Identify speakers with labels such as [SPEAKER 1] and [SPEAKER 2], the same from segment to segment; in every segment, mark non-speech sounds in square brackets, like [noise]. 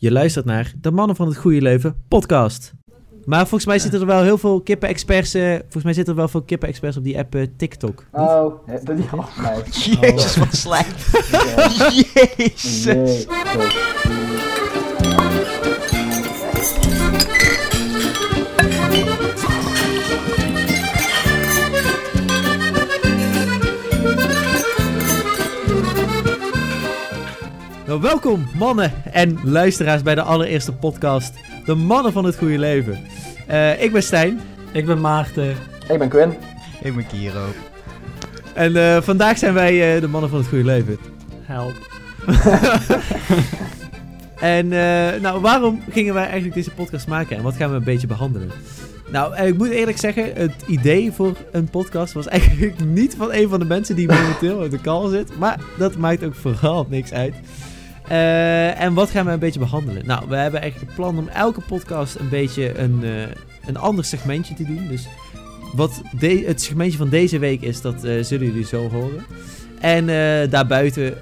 [SPEAKER 1] Je luistert naar de Mannen van het Goede Leven podcast. Maar volgens mij zitten er wel heel veel kippen-experts. eh, volgens mij zitten er wel veel kippen-experts op die app eh, TikTok.
[SPEAKER 2] Oh, dat die [laughs] al. Nee.
[SPEAKER 3] Jezus, wat slecht. [laughs]
[SPEAKER 2] Oké.
[SPEAKER 3] Jezus.
[SPEAKER 1] Nou, welkom mannen en luisteraars bij de allereerste podcast. De Mannen van het Goede Leven. Eh, ik ben Stijn.
[SPEAKER 4] Ik ben Maarten.
[SPEAKER 2] Ik ben Quinn.
[SPEAKER 3] Ik ben Kiro.
[SPEAKER 1] En eh, vandaag zijn wij eh, de Mannen van het Goede Leven.
[SPEAKER 4] Help. [laughs]
[SPEAKER 1] En eh, nou, waarom gingen wij eigenlijk deze podcast maken en wat gaan we een beetje behandelen? Nou, eh, ik moet eerlijk zeggen, het idee voor een podcast was [laughs] eigenlijk niet van een van de mensen die momenteel op de call zit. Maar dat maakt ook vooral niks uit. Eh, en wat gaan we een beetje behandelen? Nou, we hebben eigenlijk het plan om elke podcast een beetje een, eh, een ander segmentje te doen. Dus wat de- het segmentje van deze week is, dat eh, zullen jullie zo horen. En daarbuiten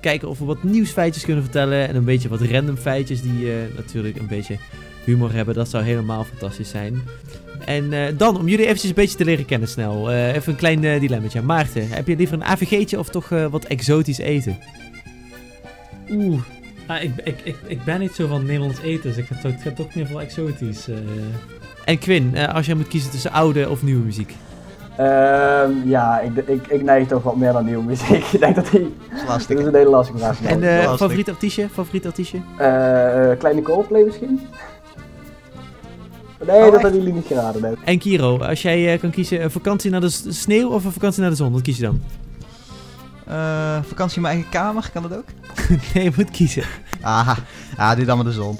[SPEAKER 1] kijken of we wat nieuwsfeitjes kunnen vertellen. En een beetje wat random feitjes die natuurlijk een beetje humor hebben. Dat zou helemaal fantastisch zijn. En dan, om jullie eventjes een beetje te leren kennen snel. even een klein dilemmaatje. Maarten, heb je liever een AVG'tje of toch wat exotisch eten?
[SPEAKER 4] Oeh. Ah, ik, ik, ik, ik ben niet zo van Nederlands eten, dus ik ga, toch- ik ga toch meer voor exotisch. eh.
[SPEAKER 1] En Quinn, eh, als jij moet kiezen tussen oude of nieuwe muziek.
[SPEAKER 2] Ehm, ja, ik, ik, ik neig toch wat meer naar nieuwe muziek. [laughs] ik denk dat die...
[SPEAKER 3] Dat is
[SPEAKER 2] Dit
[SPEAKER 3] lastig.
[SPEAKER 2] is een hele lastige vraag.
[SPEAKER 1] En
[SPEAKER 2] En,
[SPEAKER 1] eh favoriet artiestje? Favoriet artiestje?
[SPEAKER 2] uh, Kleine Coldplay misschien? Nee,
[SPEAKER 3] Oh,
[SPEAKER 2] dat hebben jullie niet geraden. Nee.
[SPEAKER 1] En Kiro, als jij kan kiezen een vakantie naar de sneeuw of een vakantie naar de zon, wat kies je dan?
[SPEAKER 3] Eh, vakantie in mijn eigen kamer, kan dat ook? [laughs]
[SPEAKER 1] nee, je moet kiezen.
[SPEAKER 3] Aha, ah, doe dan maar de zon.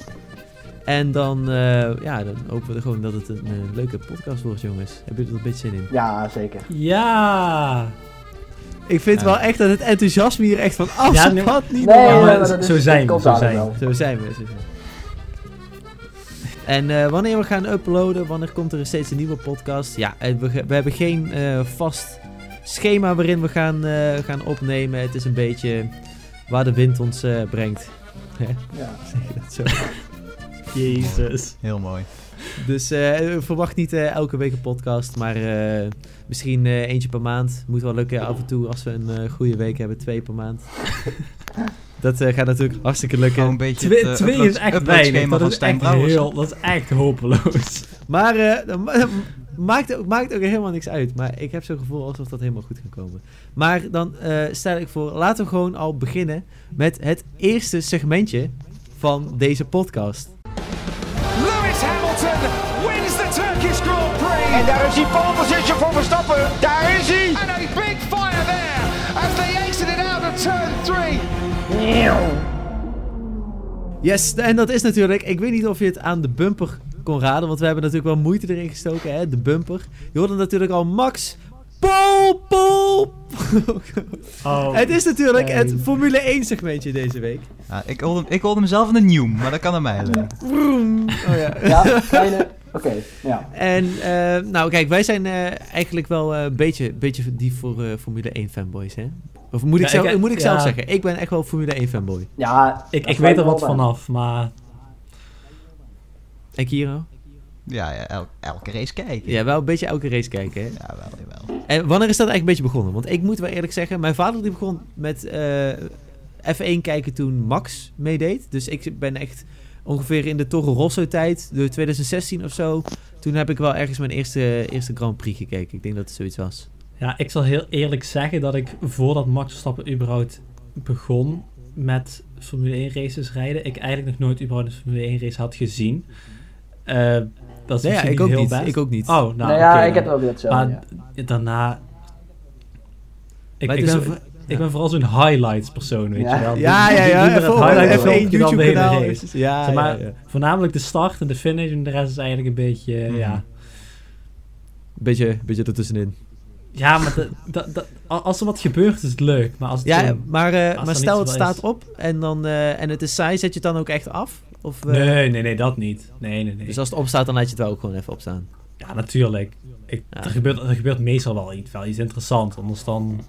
[SPEAKER 1] En dan, eh, ja, dan hopen we gewoon dat het een eh, leuke podcast wordt, jongens. Hebben jullie er een beetje zin in?
[SPEAKER 2] Ja, zeker.
[SPEAKER 4] Ja!
[SPEAKER 1] Ik vind
[SPEAKER 3] Ja.
[SPEAKER 1] wel echt dat het enthousiasme hier echt van af
[SPEAKER 4] Ja, nee,
[SPEAKER 1] wat niet
[SPEAKER 2] Nee,
[SPEAKER 4] maar
[SPEAKER 2] maar dat is,
[SPEAKER 4] zo zijn we, zo zijn.
[SPEAKER 1] Zo zijn we. Zo zijn we. En eh, wanneer we gaan uploaden, wanneer komt er steeds een nieuwe podcast? Ja, we, we hebben geen eh, vast schema waarin we gaan, eh, gaan opnemen. Het is een beetje waar de wind ons eh, brengt. [laughs]
[SPEAKER 2] Ja.
[SPEAKER 1] Zeg je dat zo? [laughs]
[SPEAKER 4] Jezus.
[SPEAKER 3] Heel mooi.
[SPEAKER 1] Dus eh, verwacht niet elke week een podcast, maar misschien eentje per maand. Moet wel lukken af en toe als we een goede week hebben, twee per maand. [laughs] dat gaat natuurlijk hartstikke lukken.
[SPEAKER 3] Gewoon een beetje
[SPEAKER 4] Twee,
[SPEAKER 3] het,
[SPEAKER 4] twee
[SPEAKER 3] upload-
[SPEAKER 4] is echt weinig. Dat
[SPEAKER 3] van
[SPEAKER 4] is echt, heel, dat is echt hopeloos.
[SPEAKER 1] Maar maakt, ook- maakt ook helemaal niks uit. Maar ik heb zo'n gevoel alsof dat helemaal goed kan komen. Maar dan eh, stel ik voor, laten we gewoon al beginnen met het eerste segmentje van deze podcast.
[SPEAKER 5] Lewis Hamilton wins the Turkish Grand Prix.
[SPEAKER 6] En daar is die pole position voor Verstappen. Daar is hij.
[SPEAKER 5] And a big fire there as they exited out of turn three.
[SPEAKER 1] Yes, en dat is natuurlijk, ik weet niet of je het aan de bumper kon raden, want we hebben natuurlijk wel moeite erin gestoken, hè, de bumper. Je hoorde natuurlijk al Max Pol Pol.
[SPEAKER 4] Oh. [laughs]
[SPEAKER 1] het is natuurlijk het. Formule 1 segmentje deze week.
[SPEAKER 3] Ja, ik, hoorde, ik hoorde mezelf een nieuw, maar dat kan aan mij liggen.
[SPEAKER 1] Oh ja. [laughs]
[SPEAKER 2] Ja, kleine... Oké, ja.
[SPEAKER 1] En eh, nou kijk, wij zijn eh, eigenlijk wel eh, een beetje, beetje die voor eh, Formule 1 fanboys, hè? Of moet ik,
[SPEAKER 4] Ja,
[SPEAKER 1] zelf,
[SPEAKER 4] ik-
[SPEAKER 1] moet ik zelf zeggen, ik ben echt wel Formule 1 fanboy.
[SPEAKER 2] Ja,
[SPEAKER 4] Ik, ik weet er wat vanaf, maar
[SPEAKER 1] En Kiro?
[SPEAKER 3] Ja, ja el- elke race kijken.
[SPEAKER 1] Ja, wel een beetje elke race kijken, hè?
[SPEAKER 3] Ja, wel, jawel.
[SPEAKER 1] En wanneer is dat eigenlijk een beetje begonnen? Want ik moet wel eerlijk zeggen, mijn vader die begon met eh, F1 kijken toen Max meedeed. Dus ik ben echt ongeveer in de Toro Rosso tijd, de 2016 of zo. Toen heb ik wel ergens mijn eerste, eerste Grand Prix gekeken. Ik denk dat het zoiets was.
[SPEAKER 4] ja, ik zal heel eerlijk zeggen dat ik voordat Max Verstappen überhaupt begon met Formule 1 races rijden, ik eigenlijk nog nooit überhaupt een Formule 1 race had gezien. Eh, dat is
[SPEAKER 1] Nee, ja, ik ook
[SPEAKER 4] heel
[SPEAKER 1] niet.
[SPEAKER 4] best.
[SPEAKER 1] Ik ook niet.
[SPEAKER 4] Oh, nou,
[SPEAKER 2] Nou, ja, ik heb wel weer hetzelfde.
[SPEAKER 4] Maar
[SPEAKER 2] ja.
[SPEAKER 4] daarna... Ik,
[SPEAKER 1] Maar
[SPEAKER 4] ik, ben,
[SPEAKER 1] zo-
[SPEAKER 4] ik ben vooral zo'n highlights persoon, weet
[SPEAKER 2] Ja.
[SPEAKER 4] je wel.
[SPEAKER 1] Ja, ja, ja. Even
[SPEAKER 4] dat
[SPEAKER 1] even één
[SPEAKER 4] filmpje dan de hele
[SPEAKER 1] YouTube-kanaal.
[SPEAKER 4] race.
[SPEAKER 1] Ja,
[SPEAKER 4] Zeg maar,
[SPEAKER 1] ja, ja.
[SPEAKER 4] Voornamelijk de start en de finish en de rest is eigenlijk een beetje,
[SPEAKER 3] Mhm.
[SPEAKER 4] ja...
[SPEAKER 1] Beetje, beetje ertussenin.
[SPEAKER 4] Ja, maar de- [laughs] dat- dat- a- als er wat gebeurt is het leuk, maar als het
[SPEAKER 1] Ja,
[SPEAKER 4] zo-
[SPEAKER 1] maar, eh,
[SPEAKER 4] er
[SPEAKER 1] maar stel het staat
[SPEAKER 4] is.
[SPEAKER 1] op en, dan, eh, en het is saai, zet je het dan ook echt af? Of, eh,
[SPEAKER 4] Nee, nee, nee, dat niet. Nee, nee, nee.
[SPEAKER 1] Dus als het opstaat, dan laat je het wel ook gewoon even opstaan.
[SPEAKER 4] Ja, natuurlijk. Ik,
[SPEAKER 1] Ja.
[SPEAKER 4] er, gebeurt, er gebeurt meestal wel iets, wel iets interessants. Anders dan...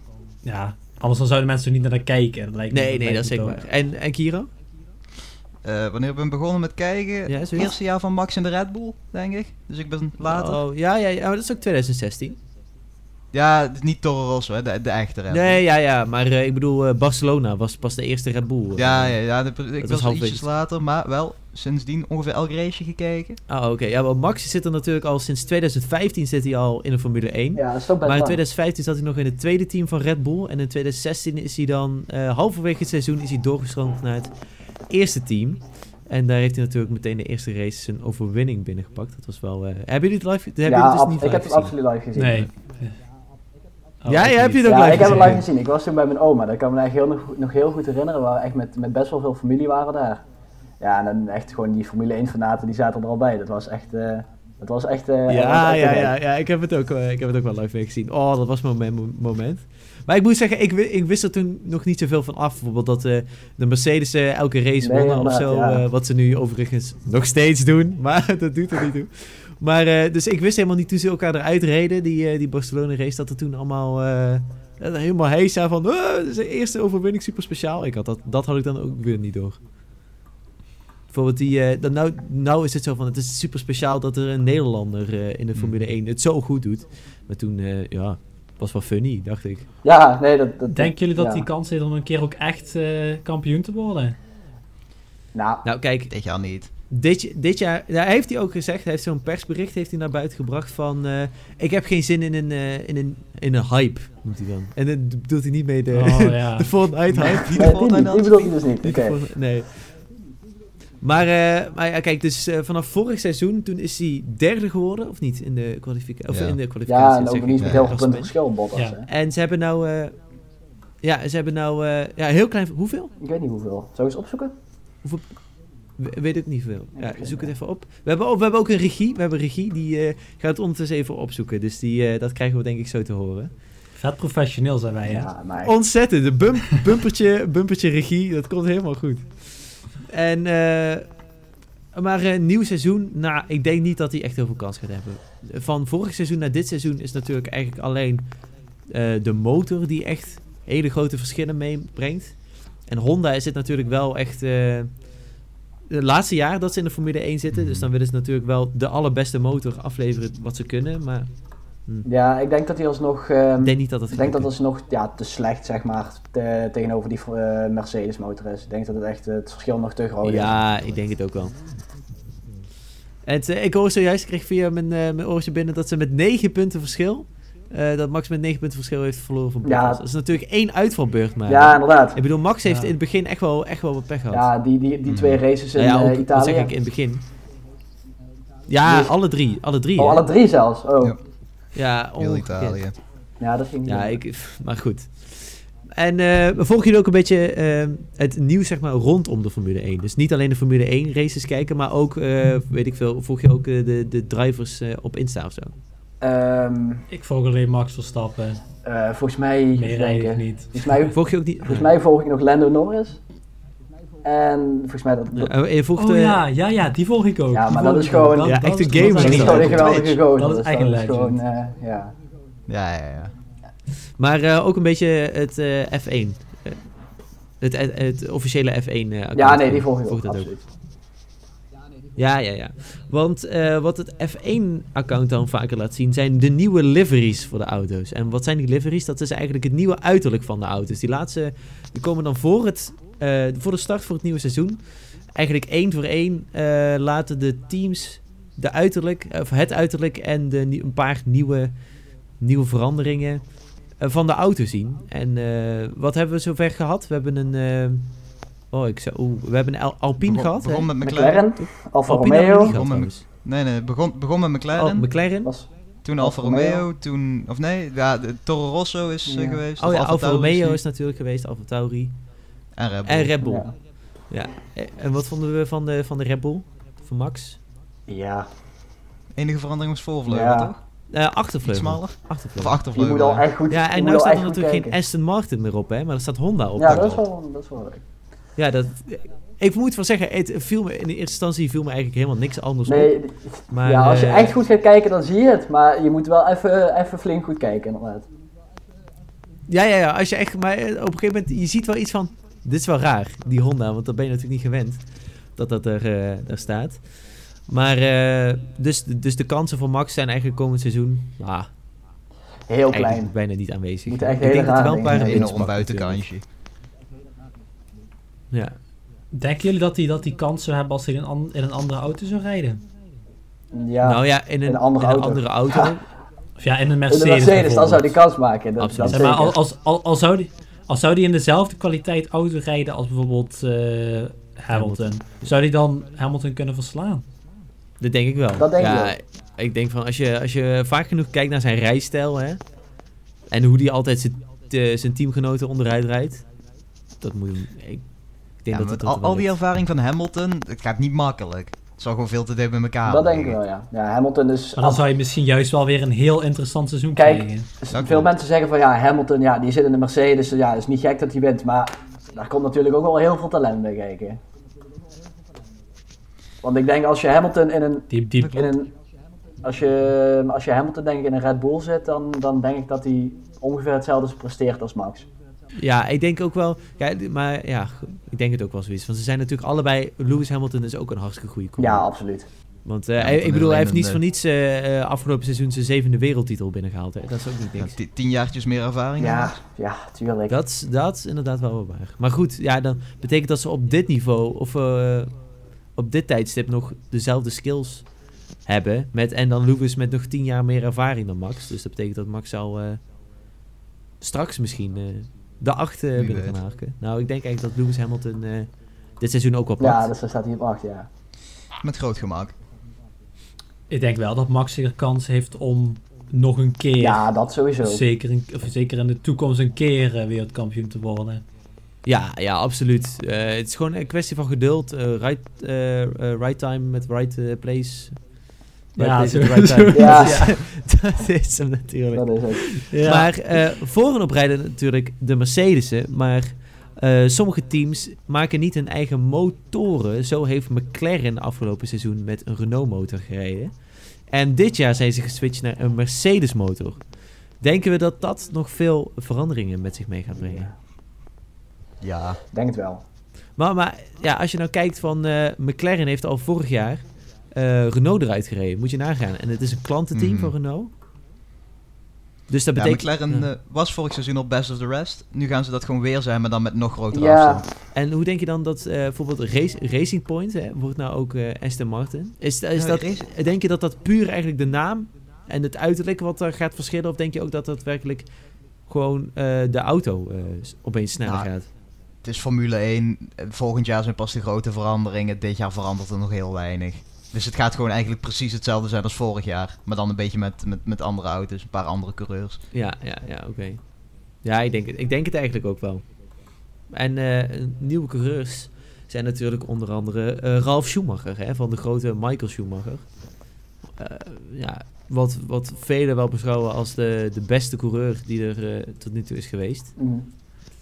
[SPEAKER 4] Ja, anders dan zouden mensen er niet naar kijken. Dat lijkt me-
[SPEAKER 1] Nee, nee,
[SPEAKER 4] lijkt
[SPEAKER 1] dat is zeker waar. En, en Kiro?
[SPEAKER 3] Eh, wanneer ik ben begonnen met kijken,
[SPEAKER 1] Ja,
[SPEAKER 3] het eerste jaar van Max in de Red Bull, denk ik. Dus ik ben later.
[SPEAKER 1] Oh, ja, ja, ja, maar dat is ook 2016.
[SPEAKER 3] Ja, het is niet Toro Rosso, hè, de, de echte Red Bull.
[SPEAKER 1] Nee, ja, ja, maar eh, ik bedoel, eh, Barcelona was pas de eerste Red Bull. eh.
[SPEAKER 3] Ja, ja, ja de- ik
[SPEAKER 1] was
[SPEAKER 3] was ietsjes later, maar wel sindsdien ongeveer elk raceje gekeken.
[SPEAKER 1] Ah, oké. Ja, want Max zit er natuurlijk al sinds 2015 zit hij al in de Formule 1.
[SPEAKER 2] Ja, dat is toch best
[SPEAKER 1] Maar in
[SPEAKER 2] lang.
[SPEAKER 1] 2015 zat hij nog in het tweede team van Red Bull. En in 2016 is hij dan, eh, halverwege het seizoen, is hij doorgestroomd naar het eerste team. En daar heeft hij natuurlijk meteen de eerste race zijn overwinning binnengepakt. Dat was wel... eh, hebben jullie het live? Hebben jullie
[SPEAKER 2] Ja,
[SPEAKER 1] het dus niet
[SPEAKER 2] ik heb het
[SPEAKER 1] gezien?
[SPEAKER 2] absoluut live gezien.
[SPEAKER 4] Nee. Oh,
[SPEAKER 1] Ja, heb je het ook
[SPEAKER 2] Ja,
[SPEAKER 1] live
[SPEAKER 2] ik heb het
[SPEAKER 1] gezien?
[SPEAKER 2] live gezien. Ik was toen bij mijn oma. Dat kan me eigenlijk heel, nog, nog heel goed herinneren. We waren echt met, met best wel veel familie waren daar. Ja, en dan echt gewoon die Formule 1 fanaten die zaten er al bij. Dat was echt... eh dat was echt... eh,
[SPEAKER 1] Ja, ja, ja, ja, ik heb het ook, eh, ik heb het ook wel live gezien. Oh, dat was mijn mo- moment. Maar ik moet zeggen, ik, ik wist er toen nog niet zoveel van af. Bijvoorbeeld dat eh, de Mercedes eh, elke race
[SPEAKER 2] Nee,
[SPEAKER 1] wonnen of zo.
[SPEAKER 2] ja.
[SPEAKER 1] eh, wat ze nu overigens nog steeds doen. [laughs] Maar dat doet er niet toe. Maar eh, dus ik wist helemaal niet toen ze elkaar eruit reden, die, eh, die Barcelona race, dat er toen allemaal eh, er helemaal heisa van, "Ah, dit is de eerste overwinning, super speciaal. Ik had dat, dat had ik dan ook weer niet door. Bijvoorbeeld die, dan nou, nou is het zo van, het is super speciaal dat er een Nederlander eh, in de Formule 1 het zo goed doet. Maar toen, eh, ja, was wel funny, dacht ik.
[SPEAKER 2] Ja, nee, dat... dat
[SPEAKER 4] Denken jullie dat
[SPEAKER 2] ja.
[SPEAKER 4] die kans heeft om een keer ook echt eh, kampioen te worden?
[SPEAKER 2] Nou,
[SPEAKER 1] Nou, kijk,
[SPEAKER 3] Dit jaar niet.
[SPEAKER 1] Dit, dit jaar, ja, hij heeft hij ook gezegd, hij heeft zo'n persbericht heeft hij naar buiten gebracht van, eh, ik heb geen zin in een, eh, in een, in een hype, noemt hij dan. En dat bedoelt hij niet mee de,
[SPEAKER 4] Oh ja. [laughs]
[SPEAKER 1] de Fortnite hype.
[SPEAKER 2] Nee,
[SPEAKER 3] de
[SPEAKER 2] die, [laughs] niet,
[SPEAKER 3] Fortnite
[SPEAKER 2] die bedoel ik dus niet.
[SPEAKER 1] Nee. Maar, eh, maar ja, kijk, dus vanaf vorig seizoen, toen is hij derde geworden, of niet, in de, kwalifica of
[SPEAKER 3] Ja.
[SPEAKER 1] in de kwalificatie.
[SPEAKER 2] Ja, en ook
[SPEAKER 1] ik,
[SPEAKER 2] niet met heel veel punten verschil, Bottas.
[SPEAKER 1] En ze hebben nou, eh, ja, ze hebben nou, eh, ja, heel klein, hoeveel?
[SPEAKER 2] Ik weet niet hoeveel. Zou je eens opzoeken?
[SPEAKER 1] We- weet ik niet veel. Ja, zoek het even op. We hebben, ook- we hebben ook een regie, we hebben regie, die eh, gaat het ondertussen even opzoeken. Dus die, eh, dat krijgen we denk ik zo te horen.
[SPEAKER 4] Vet professioneel zijn wij, hè?
[SPEAKER 2] Ja, maar... echt.
[SPEAKER 1] Ontzettend, de bump, bumpertje, bumpertje regie, dat komt helemaal goed. En, eh, maar een nieuw seizoen, nou, ik denk niet dat hij echt heel veel kans gaat hebben. Van vorig seizoen naar dit seizoen is natuurlijk eigenlijk alleen eh, de motor die echt hele grote verschillen meebrengt. En Honda is het natuurlijk wel echt eh het laatste jaar dat ze in de Formule 1 zitten. Dus dan willen ze natuurlijk wel de allerbeste motor afleveren wat ze kunnen. Maar
[SPEAKER 2] Ja, ik denk dat hij alsnog... ehm,
[SPEAKER 1] ik denk niet dat het
[SPEAKER 2] ik denk dat
[SPEAKER 1] gaat
[SPEAKER 2] dat alsnog ja, te slecht, zeg maar, te- tegenover die eh, Mercedes motor is. Ik denk dat het echt eh, het verschil nog te groot is.
[SPEAKER 1] Ja, ik denk het ook wel. En het, eh, ik hoor zojuist, ik kreeg via mijn, eh, mijn oortje binnen dat ze met 9 punten verschil, eh, dat Max met 9 punten verschil heeft verloren van
[SPEAKER 2] Ja.
[SPEAKER 1] Bottas. Dat is natuurlijk één uitvalbeurt maar.
[SPEAKER 2] Ja, inderdaad.
[SPEAKER 1] Ik bedoel, Max heeft
[SPEAKER 4] Ja.
[SPEAKER 1] in het begin echt wel, echt wel wat pech gehad.
[SPEAKER 2] Ja, die, die, die twee races in
[SPEAKER 1] Nou ja,
[SPEAKER 2] eh,
[SPEAKER 1] ook, wat
[SPEAKER 2] Italië.
[SPEAKER 1] zeg ik in het begin. Ja,
[SPEAKER 2] Dus-
[SPEAKER 1] alle drie. Alle drie,
[SPEAKER 2] Oh,
[SPEAKER 1] hè?
[SPEAKER 2] alle drie zelfs. Oh.
[SPEAKER 3] Ja.
[SPEAKER 1] Ja,
[SPEAKER 3] Heel. Italië.
[SPEAKER 2] Ja, dat ging niet.
[SPEAKER 1] Ja, ik, maar goed. En eh volgen jullie ook een beetje eh, het nieuws zeg maar, rondom de Formule 1? Dus niet alleen de Formule 1 races kijken, maar ook, eh, weet ik veel, volg je ook eh, de, de drivers eh, op Insta of zo?
[SPEAKER 2] Ehm,
[SPEAKER 4] Ik volg alleen Max Verstappen.
[SPEAKER 2] eh, volgens mij...
[SPEAKER 4] Meer eigenlijk
[SPEAKER 2] denken.
[SPEAKER 4] niet.
[SPEAKER 2] Volgens mij, [laughs]
[SPEAKER 1] Volg je ook niet?
[SPEAKER 2] volgens mij volg ik nog Lando Norris. En volgens mij dat...
[SPEAKER 1] Ja,
[SPEAKER 2] dat-
[SPEAKER 1] en je volgt,
[SPEAKER 4] Oh
[SPEAKER 1] eh,
[SPEAKER 4] ja, ja, ja, die volg ik ook.
[SPEAKER 2] Ja,
[SPEAKER 4] Die
[SPEAKER 2] maar
[SPEAKER 4] volg
[SPEAKER 2] dat is
[SPEAKER 4] ik ook.
[SPEAKER 2] gewoon-
[SPEAKER 1] Ja, echt een
[SPEAKER 4] is-
[SPEAKER 1] gamer
[SPEAKER 2] dat
[SPEAKER 1] is
[SPEAKER 2] gewoon een geweldige gozer.
[SPEAKER 4] Dat is
[SPEAKER 2] dus is
[SPEAKER 4] legend.
[SPEAKER 2] gewoon, eh, ja.
[SPEAKER 3] Ja, ja, ja.
[SPEAKER 1] Maar eh, ook een beetje het eh, F1. eh, het, het, het officiële F1 eh, account.
[SPEAKER 2] ja, nee, die volg ik ook,
[SPEAKER 1] dat ook. Ja, ja, ja. Want eh, wat het F1-account dan vaker laat zien, zijn de nieuwe liveries voor de auto's. En wat zijn die liveries? Dat is eigenlijk het nieuwe uiterlijk van de auto's. Die laatste, die komen dan voor, het, eh, voor de start voor het nieuwe seizoen. Eigenlijk één voor één eh, laten de teams de uiterlijk, of het uiterlijk en de, een paar nieuwe, nieuwe veranderingen van de auto zien. En wat hebben we zover gehad? We hebben een... oh, ik zou, oeh, we hebben een Al- Alpine
[SPEAKER 3] Begon,
[SPEAKER 1] gehad. hè?
[SPEAKER 3] begon met McLaren.
[SPEAKER 2] McLaren, Alfa Romeo.
[SPEAKER 1] niet gehad,
[SPEAKER 3] Begon met-
[SPEAKER 1] trouwens.
[SPEAKER 3] Nee, nee, begon, begon met McLaren.
[SPEAKER 1] Oh, McLaren.
[SPEAKER 2] Was,
[SPEAKER 3] toen
[SPEAKER 2] Alfa
[SPEAKER 3] Alfa Romeo.
[SPEAKER 2] Romeo.
[SPEAKER 3] Toen, of nee, ja, de Toro Rosso is eh,
[SPEAKER 2] Ja.
[SPEAKER 3] geweest.
[SPEAKER 1] Oh ja, Alfa Romeo is natuurlijk geweest, Alfa Tauri.
[SPEAKER 3] En Red Bull.
[SPEAKER 1] En Red Bull.
[SPEAKER 2] ja.
[SPEAKER 1] Ja. Eh, En wat vonden we van de, van de Red Bull? Van Max?
[SPEAKER 2] ja,
[SPEAKER 3] Enige verandering was voorvleugel,
[SPEAKER 2] Ja.
[SPEAKER 3] toch? Iets
[SPEAKER 1] achtervleugel.
[SPEAKER 3] smaller? Of
[SPEAKER 1] Achtervleugel.
[SPEAKER 2] je
[SPEAKER 3] achtervleugel.
[SPEAKER 2] moet al echt goed
[SPEAKER 1] Ja, en nu staat er natuurlijk geen. Aston Martin meer op, hè? Maar er staat Honda op.
[SPEAKER 2] Ja,
[SPEAKER 3] dat
[SPEAKER 2] is
[SPEAKER 3] wel.
[SPEAKER 2] wel, dat is wel leuk.
[SPEAKER 1] Ja, dat... Ik moet van zeggen, het viel me, in de eerste instantie viel me eigenlijk helemaal niks anders op.
[SPEAKER 2] Nee,
[SPEAKER 1] Maar,
[SPEAKER 2] ja, als je
[SPEAKER 1] eh,
[SPEAKER 2] echt goed gaat kijken, dan zie je het. Maar je moet wel even, even flink goed kijken, inderdaad.
[SPEAKER 1] Ja, ja, ja. Als je echt... Maar eh, op een gegeven moment, je ziet wel iets van... Dit is wel raar, die Honda, want dat ben je natuurlijk niet gewend. dat dat er, eh, er staat. Maar eh, dus, dus de kansen voor Max zijn eigenlijk komend seizoen ah,
[SPEAKER 2] Heel klein.
[SPEAKER 1] bijna niet aanwezig.
[SPEAKER 2] Echt
[SPEAKER 1] Ik denk dat er wel een paar
[SPEAKER 3] Een buitenkantje.
[SPEAKER 1] Ja.
[SPEAKER 4] Denken jullie dat hij dat die kans zou hebben als hij in een, an- in een andere auto zou rijden?
[SPEAKER 2] Ja,
[SPEAKER 1] nou ja, in een,
[SPEAKER 2] in een andere
[SPEAKER 1] in een
[SPEAKER 2] auto.
[SPEAKER 1] andere [laughs] auto.
[SPEAKER 2] Ja.
[SPEAKER 4] Of ja, in een
[SPEAKER 2] in
[SPEAKER 4] Mercedes
[SPEAKER 2] de Mercedes, dan zou die
[SPEAKER 4] bijvoorbeeld.
[SPEAKER 2] kans maken. Dat,
[SPEAKER 1] Absoluut.
[SPEAKER 2] dat
[SPEAKER 4] Ja, maar
[SPEAKER 2] zeker.
[SPEAKER 4] al, als, al, al, zou die, al zou die in dezelfde kwaliteit auto rijden als bijvoorbeeld eh, Hamilton, zou die dan Hamilton kunnen verslaan?
[SPEAKER 1] Dat denk ik wel.
[SPEAKER 2] Dat denk ik
[SPEAKER 1] ja,
[SPEAKER 2] wel.
[SPEAKER 1] Ik denk van, als je, als je vaak genoeg kijkt naar zijn rijstijl, hè, en hoe die altijd zijn, eh, zijn teamgenoten onderuit rijdt, dat moet ik denk
[SPEAKER 3] Ja,
[SPEAKER 1] dat
[SPEAKER 3] met
[SPEAKER 1] het
[SPEAKER 3] al, die ervaring van Hamilton, het gaat niet makkelijk. Het zal gewoon veel te dicht bij elkaar
[SPEAKER 2] dat denk ik wel, ja. Ja, Hamilton is...
[SPEAKER 4] Maar dan zou je misschien juist wel weer een heel interessant seizoen
[SPEAKER 2] Kijk,
[SPEAKER 4] krijgen.
[SPEAKER 2] Veel mensen zeggen van ja, Hamilton, ja, die zit in de Mercedes, ja, het is niet gek dat hij wint, maar daar komt natuurlijk ook wel heel veel talent bij kijken. Want ik denk als je Hamilton in een,
[SPEAKER 4] Die, die,
[SPEAKER 2] in een als je, als je Hamilton denk ik in een Red Bull zit, dan, dan denk ik dat hij ongeveer hetzelfde presteert als Max.
[SPEAKER 1] Ja, ik denk ook wel... Ja, maar ja, ik denk het ook wel zoiets. Want ze zijn natuurlijk allebei... Lewis Hamilton is ook een hartstikke goede coureur.
[SPEAKER 2] Ja, absoluut.
[SPEAKER 1] Want eh,
[SPEAKER 3] Ja, want
[SPEAKER 1] ik bedoel, hij heeft niets voor niets eh, eh, afgelopen seizoen zijn zevende wereldtitel binnengehaald. Hè? Dat is ook niet
[SPEAKER 3] Ja,
[SPEAKER 1] niks.
[SPEAKER 3] ti- tien jaartjes meer ervaring.
[SPEAKER 2] Ja, ja, tuurlijk.
[SPEAKER 1] Dat, is- dat is inderdaad wel wat waar. Maar goed, ja, dan betekent dat ze op dit niveau, of eh, op dit tijdstip nog dezelfde skills hebben. Met, en dan Lewis met nog tien jaar meer ervaring dan Max. Dus dat betekent dat Max al eh, straks misschien eh, de acht eh, binnen
[SPEAKER 3] weet.
[SPEAKER 1] harken. Nou, ik denk eigenlijk dat Lewis Hamilton eh, dit seizoen ook wel
[SPEAKER 2] Ja,
[SPEAKER 1] pakt.
[SPEAKER 2] dus daar staat hij op 8, ja.
[SPEAKER 3] Met groot gemak.
[SPEAKER 4] ik denk wel dat Max er kans heeft om nog een keer,
[SPEAKER 2] Ja, dat sowieso.
[SPEAKER 4] zeker, in, of zeker in de toekomst, een keer eh, wereldkampioen te worden.
[SPEAKER 1] Ja, ja, absoluut. Eh, het is gewoon een kwestie van geduld. eh, right, right time met right place.
[SPEAKER 4] Ja,
[SPEAKER 1] the right time.
[SPEAKER 2] Ja.
[SPEAKER 1] dat is hem natuurlijk.
[SPEAKER 2] Dat is het.
[SPEAKER 4] Ja.
[SPEAKER 1] Maar eh voor en op rijden natuurlijk de Mercedes'en. Maar eh, sommige teams maken niet hun eigen motoren. Zo heeft McLaren afgelopen seizoen met een Renault motor gereden. En dit jaar zijn ze geswitcht naar een Mercedes motor. Denken we dat dat nog veel veranderingen met zich mee gaat brengen?
[SPEAKER 3] Ja,
[SPEAKER 2] denk het wel.
[SPEAKER 1] Maar, maar ja, als je nou kijkt van eh, McLaren heeft al vorig jaar eh, Renault eruit gereden. Moet je nagaan. En het is een klantenteam
[SPEAKER 3] Mhm.
[SPEAKER 1] van Renault. Dus dat
[SPEAKER 3] ja
[SPEAKER 1] betekent...
[SPEAKER 3] McLaren
[SPEAKER 1] ja.
[SPEAKER 3] eh, was vorig seizoen op best of the rest. Nu gaan ze dat gewoon weer zijn, maar dan met nog grotere
[SPEAKER 2] Ja.
[SPEAKER 3] afstand.
[SPEAKER 1] En hoe denk je dan dat eh, bijvoorbeeld Race, Racing Point, hè, wordt nou ook eh, Aston Martin? Is, is
[SPEAKER 3] Ja,
[SPEAKER 1] dat,
[SPEAKER 3] Race-
[SPEAKER 1] denk je dat dat puur eigenlijk de naam en het uiterlijk wat er gaat verschillen? Of denk je ook dat dat werkelijk gewoon eh, de auto eh, opeens sneller
[SPEAKER 3] Nou,
[SPEAKER 1] gaat?
[SPEAKER 3] Het is Formule 1. eh, Volgend jaar zijn pas de grote veranderingen. Dit jaar verandert er nog heel weinig. Dus het gaat gewoon eigenlijk precies hetzelfde zijn als vorig jaar. Maar dan een beetje met, met, met andere auto's, een paar andere coureurs.
[SPEAKER 1] Ja, ja, ja, oké. Ja, ik denk, het, ik denk het eigenlijk ook wel. En eh, nieuwe coureurs zijn natuurlijk onder andere eh, Ralf Schumacher, hè, van de grote Michael Schumacher. Eh, ja, wat, wat velen wel beschouwen als de, de beste coureur die er tot nu toe is geweest.
[SPEAKER 2] Mm.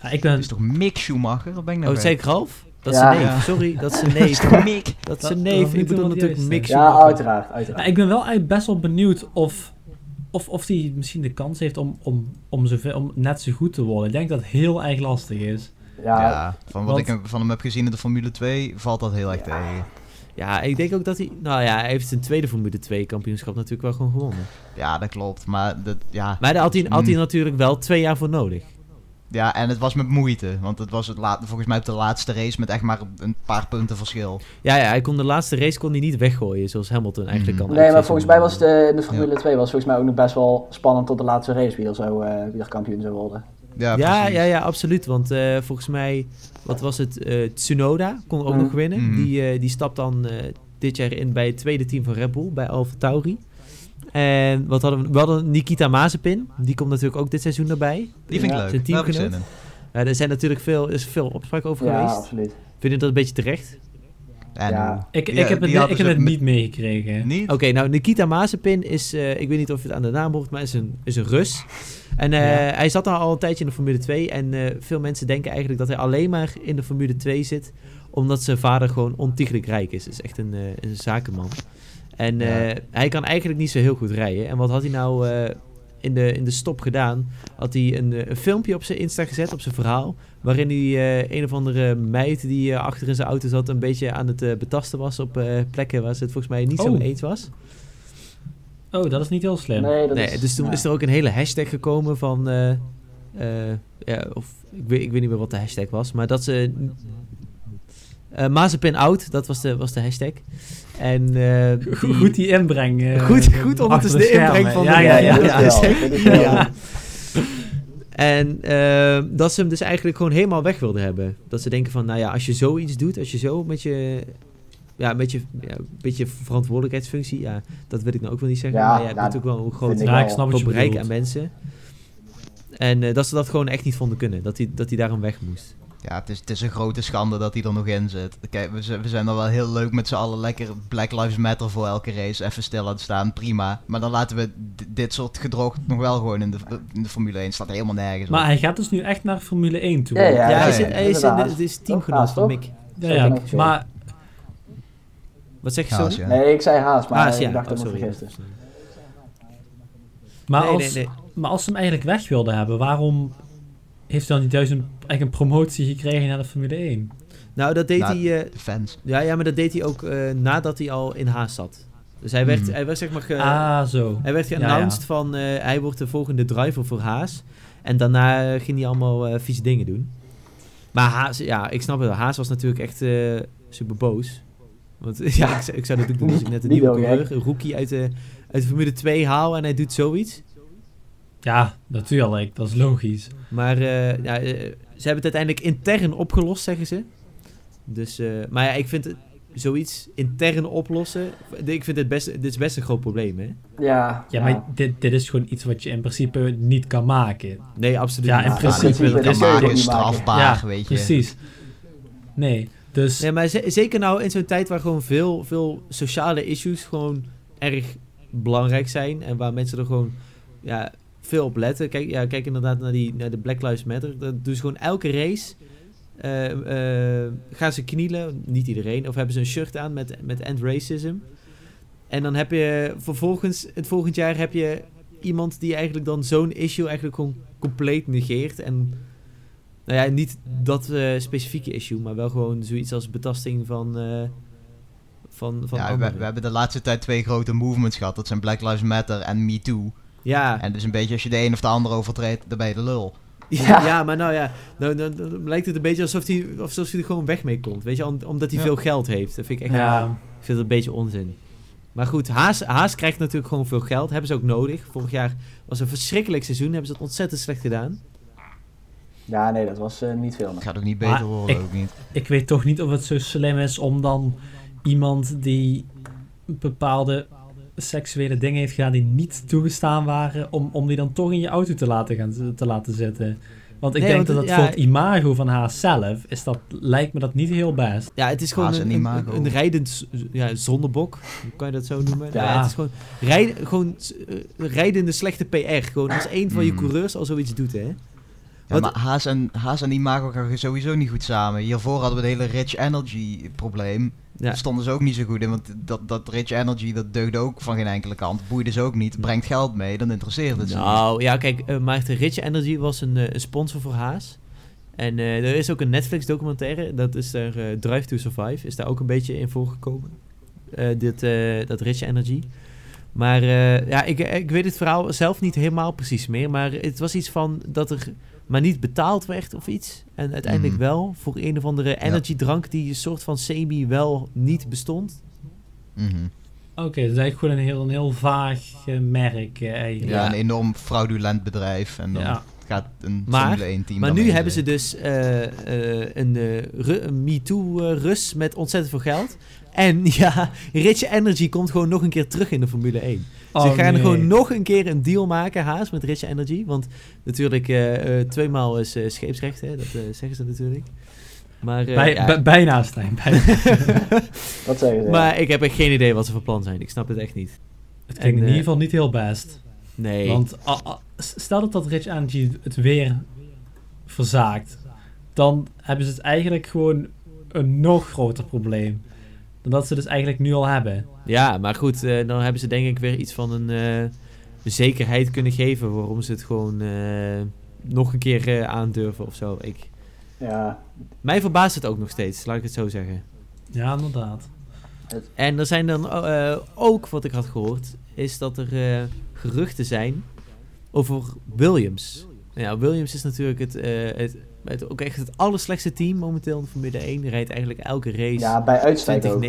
[SPEAKER 4] Ja, ik ben,
[SPEAKER 3] Het is toch Mick Schumacher? Wat ben ik nou
[SPEAKER 1] Oh, zei ik Ralf? Dat is
[SPEAKER 2] Ja.
[SPEAKER 1] zijn neef. Sorry, dat is
[SPEAKER 3] is
[SPEAKER 1] neef.
[SPEAKER 3] Mick?
[SPEAKER 1] Dat is neef. Ik bedoel natuurlijk Mick?
[SPEAKER 2] Ja, uiteraard. uiteraard.
[SPEAKER 4] Maar ik ben wel eigenlijk best wel benieuwd of, of, of hij misschien de kans heeft om, om, om, zoveel, om net zo goed te worden. Ik denk dat het heel erg lastig is.
[SPEAKER 2] Ja,
[SPEAKER 3] Ja, van wat
[SPEAKER 4] Want-
[SPEAKER 3] ik van hem heb gezien in de Formule 2 valt dat heel erg tegen.
[SPEAKER 1] Ja, ik denk ook dat hij... Nou ja, hij heeft zijn tweede Formule 2 kampioenschap natuurlijk wel gewoon gewonnen.
[SPEAKER 3] Ja, dat klopt. Maar, dat, ja,
[SPEAKER 1] Maar daar had hij, had hij
[SPEAKER 3] Mm.
[SPEAKER 1] natuurlijk wel twee jaar voor nodig.
[SPEAKER 3] Ja, en het was met moeite. Want het was het laat, volgens mij op de laatste race met echt maar een paar punten verschil.
[SPEAKER 1] Ja, ja, hij kon de laatste race kon hij niet weggooien, zoals Hamilton eigenlijk
[SPEAKER 3] Mhm.
[SPEAKER 1] kan.
[SPEAKER 2] Nee, maar volgens mij was eh, in de Formule 2 was volgens mij ook nog best wel spannend tot de laatste race wie er, zo, eh, wie er kampioen zou worden.
[SPEAKER 3] Ja,
[SPEAKER 1] Ja,
[SPEAKER 3] precies.
[SPEAKER 1] ja, ja, absoluut. Want eh, volgens mij, wat was het? eh, Tsunoda kon ook
[SPEAKER 2] Mhm.
[SPEAKER 1] nog winnen.
[SPEAKER 3] Mhm.
[SPEAKER 1] Die, eh, die stapt dan eh, dit jaar in bij het tweede team van Red Bull, bij Alfa Tauri. En wat hadden we? We hadden Nikita Mazepin. Die komt natuurlijk ook dit seizoen erbij.
[SPEAKER 3] Die vind ik
[SPEAKER 2] Ja,
[SPEAKER 3] leuk.
[SPEAKER 1] zijn teamgenoot. Ja, er zijn natuurlijk veel, is veel opspraak over
[SPEAKER 2] Ja,
[SPEAKER 1] geweest.
[SPEAKER 2] absoluut.
[SPEAKER 1] Vind je dat een beetje terecht?
[SPEAKER 3] En
[SPEAKER 2] Ja.
[SPEAKER 4] Ik,
[SPEAKER 3] Ja,
[SPEAKER 4] ik heb het, ik heb het
[SPEAKER 3] met-
[SPEAKER 4] niet meegekregen.
[SPEAKER 3] Niet?
[SPEAKER 1] Oké, nou Nikita Mazepin is, eh, ik weet niet of je het aan de naam hoort, maar is een, is een Rus. En eh,
[SPEAKER 4] Ja.
[SPEAKER 1] hij zat al, al een tijdje in de Formule 2. En eh, veel mensen denken eigenlijk dat hij alleen maar in de Formule 2 zit. Omdat zijn vader gewoon ontiegelijk rijk is. is echt een, eh, een zakenman. En eh,
[SPEAKER 3] Ja.
[SPEAKER 1] hij kan eigenlijk niet zo heel goed rijden. En wat had hij nou eh, in de, in de stop gedaan. Had hij een, eh, een filmpje op zijn Insta gezet, op zijn verhaal. Waarin hij eh, een of andere meid die achter in zijn auto zat... een beetje aan het betasten was op eh, plekken waar ze het volgens mij niet zo
[SPEAKER 4] Oh.
[SPEAKER 1] mee eens was.
[SPEAKER 4] Oh, dat is niet heel slim.
[SPEAKER 2] Nee, dat
[SPEAKER 1] Nee,
[SPEAKER 2] is,
[SPEAKER 1] dus toen
[SPEAKER 2] ja.
[SPEAKER 1] is er ook een hele hashtag gekomen van... eh, eh, ja, of ik weet, ik weet niet meer wat de hashtag was, maar dat ze... eh Mazepin out, dat was de, was de hashtag. En eh, die-
[SPEAKER 4] Goed die inbreng. eh,
[SPEAKER 1] Goed- goed ondertussen
[SPEAKER 4] achter
[SPEAKER 1] de
[SPEAKER 4] schermen.
[SPEAKER 1] inbreng van de-
[SPEAKER 4] ja,
[SPEAKER 2] Ja,
[SPEAKER 4] ja,
[SPEAKER 2] ja,
[SPEAKER 4] ja.
[SPEAKER 1] Ja. En eh, dat ze hem dus eigenlijk gewoon helemaal weg wilden hebben. Dat ze denken van, nou ja, als je zoiets doet, als je zo met je, ja, met je, ja, een beetje verantwoordelijkheidsfunctie, ja, dat wil ik nou ook wel niet zeggen,
[SPEAKER 2] Ja,
[SPEAKER 1] maar je hebt
[SPEAKER 2] nou,
[SPEAKER 1] natuurlijk wel een groot
[SPEAKER 4] Ja,
[SPEAKER 2] wel.
[SPEAKER 4] ik snap wat
[SPEAKER 1] groot
[SPEAKER 4] je
[SPEAKER 1] bereik
[SPEAKER 4] bedoelt.
[SPEAKER 1] aan mensen. En eh, dat ze dat gewoon echt niet vonden kunnen, dat hij dat hij daarom weg moest.
[SPEAKER 3] Ja, het is, het is een grote schande dat hij er nog in zit. Kijk, we, zijn- we zijn er wel heel leuk met z'n allen lekker Black Lives Matter voor elke race. Even stil aan het staan, prima. Maar dan laten we dit soort gedrocht nog wel gewoon in de, in de Formule 1. Staat helemaal nergens
[SPEAKER 4] Maar
[SPEAKER 3] op.
[SPEAKER 4] hij gaat dus nu echt naar Formule 1 toe.
[SPEAKER 2] Ja, ja,
[SPEAKER 1] Ja,
[SPEAKER 3] ja,
[SPEAKER 1] hij, zit, is, in de, het is teamgenoot
[SPEAKER 2] Haas,
[SPEAKER 1] van
[SPEAKER 2] toch?
[SPEAKER 1] Mick.
[SPEAKER 4] Ja, ja, maar
[SPEAKER 1] Wat zeg je
[SPEAKER 3] Haas,
[SPEAKER 1] zo?
[SPEAKER 3] ja.
[SPEAKER 2] Nee, ik zei Haas, maar
[SPEAKER 1] Haas,
[SPEAKER 2] ik dacht
[SPEAKER 1] Oh,
[SPEAKER 2] dat me
[SPEAKER 1] sorry.
[SPEAKER 2] vergist.
[SPEAKER 4] Maar,
[SPEAKER 1] nee,
[SPEAKER 4] als,
[SPEAKER 1] nee, nee.
[SPEAKER 4] maar als ze hem eigenlijk weg wilden hebben, waarom heeft hij dan niet juist een, eigenlijk een promotie gekregen naar de Formule 1?
[SPEAKER 1] Nou, dat deed
[SPEAKER 3] Nou,
[SPEAKER 1] hij... eh,
[SPEAKER 3] De fans.
[SPEAKER 1] ja, ja, maar dat deed hij ook eh, nadat hij al in Haas zat. Dus hij werd,
[SPEAKER 3] Mhm.
[SPEAKER 1] hij werd zeg maar... ge-
[SPEAKER 4] ah, zo.
[SPEAKER 1] Hij werd geannounced
[SPEAKER 4] ja.
[SPEAKER 1] van eh, hij wordt de volgende driver voor Haas. En daarna ging hij allemaal eh, vieze dingen doen. Maar Haas, ja, ik snap het. wel. Haas was natuurlijk echt eh, super boos. Want [laughs] ja, ik, zou- ik zou dat ook doen als ik net een nieuwe coureur, een rookie uit de, uit de Formule 2 haal en hij doet zoiets.
[SPEAKER 4] Ja, natuurlijk. Dat is logisch.
[SPEAKER 1] Maar eh, ja, eh, ze hebben het uiteindelijk intern opgelost, zeggen ze. Dus, eh, maar ja, ik vind het zoiets intern oplossen. Ik vind het best, dit is best een groot probleem, hè?
[SPEAKER 2] Ja,
[SPEAKER 4] Ja, maar dit, dit is gewoon iets wat je in principe niet kan maken.
[SPEAKER 1] Nee, absoluut
[SPEAKER 4] Ja,
[SPEAKER 1] niet.
[SPEAKER 4] in
[SPEAKER 2] Ja,
[SPEAKER 4] principe.
[SPEAKER 2] principe,
[SPEAKER 3] Dat is strafbaar,
[SPEAKER 4] ja,
[SPEAKER 3] weet je.
[SPEAKER 4] precies. Nee, dus...
[SPEAKER 1] Nee, maar ze- zeker nou in zo'n tijd waar gewoon veel, veel sociale issues gewoon erg belangrijk zijn. En waar mensen er gewoon ja, veel op letten. Kijk, ja, kijk inderdaad naar, die, naar de Black Lives Matter. Dat doen ze gewoon elke race. eh, eh, gaan ze knielen, niet iedereen, of hebben ze een shirt aan met, met end racism. En dan heb je vervolgens, het volgend jaar heb je iemand die eigenlijk dan zo'n issue eigenlijk gewoon compleet negeert. En nou ja, niet dat eh, specifieke issue, maar wel gewoon zoiets als betasting van, van, van
[SPEAKER 3] Ja, we, we hebben de laatste tijd twee grote movements gehad. Dat zijn Black Lives Matter en Me Too.
[SPEAKER 1] Ja,
[SPEAKER 3] En dus een beetje als je de een of de ander overtreedt, dan ben je de lul.
[SPEAKER 1] ja.
[SPEAKER 2] Ja.
[SPEAKER 1] maar nou ja, nou, dan, dan lijkt het een beetje alsof hij, alsof hij er gewoon weg mee komt. Weet je, om- omdat hij
[SPEAKER 3] Ja.
[SPEAKER 1] veel geld heeft. Dat vind ik echt
[SPEAKER 4] ja,
[SPEAKER 1] ik vind het een beetje onzin. Maar goed, Haas, Haas krijgt natuurlijk gewoon veel geld. Hebben ze ook nodig. Vorig jaar was een verschrikkelijk seizoen. Hebben ze het ontzettend slecht gedaan.
[SPEAKER 2] Ja, nee, dat was eh, niet veel.
[SPEAKER 3] Het gaat ook niet
[SPEAKER 4] Maar
[SPEAKER 3] beter worden,
[SPEAKER 4] ik-
[SPEAKER 3] ook niet.
[SPEAKER 4] ik weet toch niet of het zo slim is om dan iemand die bepaalde seksuele dingen heeft gedaan die niet toegestaan waren, om, om die dan toch in je auto te laten, gaan, te laten zitten. Want ik
[SPEAKER 1] Nee,
[SPEAKER 4] denk
[SPEAKER 1] want
[SPEAKER 4] dat
[SPEAKER 1] het-
[SPEAKER 4] dat
[SPEAKER 1] ja,
[SPEAKER 4] voor het imago van haar zelf, is dat, lijkt me dat niet heel best.
[SPEAKER 1] Ja, het is gewoon een,
[SPEAKER 3] en
[SPEAKER 1] een,
[SPEAKER 3] imago.
[SPEAKER 1] een, een rijdend ja, zondebok. Hoe kan je dat zo noemen?
[SPEAKER 4] Ja.
[SPEAKER 1] Ja. het is gewoon, rijd, gewoon eh, rijdende slechte PR. Gewoon als een van je
[SPEAKER 3] Mm.
[SPEAKER 1] coureurs al zoiets doet, hè.
[SPEAKER 3] Ja, maar Haas en, Haas en Imago gaan sowieso niet goed samen. Hiervoor hadden we het hele Rich Energy probleem.
[SPEAKER 1] Ja.
[SPEAKER 3] Daar stonden ze ook niet zo goed in, want dat, dat Rich Energy dat deugde ook van geen enkele kant. Boeide ze ook niet, brengt geld mee, dan interesseert het ze niet.
[SPEAKER 1] Nou, ja, kijk, uh, Maarten Rich Energy was een, eh, een sponsor voor Haas. En eh, er is ook een Netflix documentaire, dat is daar eh, Drive to Survive, is daar ook een beetje in voorgekomen. Eh, dit, eh, dat Rich Energy. Maar eh, ja, ik, ik weet het verhaal zelf niet helemaal precies meer. Maar het was iets van dat er maar niet betaald werd of iets. En uiteindelijk
[SPEAKER 3] Mhm.
[SPEAKER 1] wel voor een of andere energy drank die een soort van semi wel niet bestond.
[SPEAKER 3] Mhm.
[SPEAKER 4] Oké, dat is eigenlijk gewoon een heel, een heel vaag eh, merk eh,
[SPEAKER 3] ja.
[SPEAKER 4] eigenlijk.
[SPEAKER 1] Ja.
[SPEAKER 3] een enorm fraudulent bedrijf. En dan
[SPEAKER 4] Ja.
[SPEAKER 3] gaat een
[SPEAKER 1] Maar-
[SPEAKER 3] Formule 1 team
[SPEAKER 1] Maar nu hebben ze dus eh, eh, een, Ru- een MeToo-Rus met ontzettend veel geld. En [laughs] ja, Rich Energy komt gewoon nog een keer terug in de Formule 1.
[SPEAKER 4] Oh,
[SPEAKER 1] ze gaan
[SPEAKER 4] nee.
[SPEAKER 1] gewoon nog een keer een deal maken, Haas, met Rich Energy. Want natuurlijk, eh, eh, tweemaal is eh, scheepsrecht, hè? dat zeggen ze natuurlijk. Maar, eh,
[SPEAKER 4] Bij,
[SPEAKER 1] ja,
[SPEAKER 4] bijna, Stijn. Bijna. [laughs]
[SPEAKER 2] Dat zeggen ze.
[SPEAKER 1] maar ik heb echt geen idee wat ze van plan zijn. Ik snap het echt niet.
[SPEAKER 4] Het klinkt
[SPEAKER 1] En,
[SPEAKER 4] in ieder geval niet heel best.
[SPEAKER 1] Nee.
[SPEAKER 4] Want stel dat dat Rich Energy het weer verzaakt, dan hebben ze het eigenlijk gewoon een nog groter probleem. Dan dat ze dus eigenlijk nu al hebben.
[SPEAKER 1] Ja, maar goed, eh, dan hebben ze denk ik weer iets van een, eh, zekerheid kunnen geven waarom ze het gewoon eh, nog een keer eh, aandurven of zo. Ik,
[SPEAKER 2] Ja,
[SPEAKER 1] mij verbaast het ook nog steeds, laat ik het zo zeggen.
[SPEAKER 4] Ja, inderdaad.
[SPEAKER 1] En er zijn dan eh, ook, wat ik had gehoord, is dat er eh, geruchten zijn over Williams. Nou Ja, Williams is natuurlijk het, eh, het, het, ook echt het allerslechtste team momenteel in de Formule 1. Rijdt eigenlijk elke race
[SPEAKER 2] ja bij uitstek ook.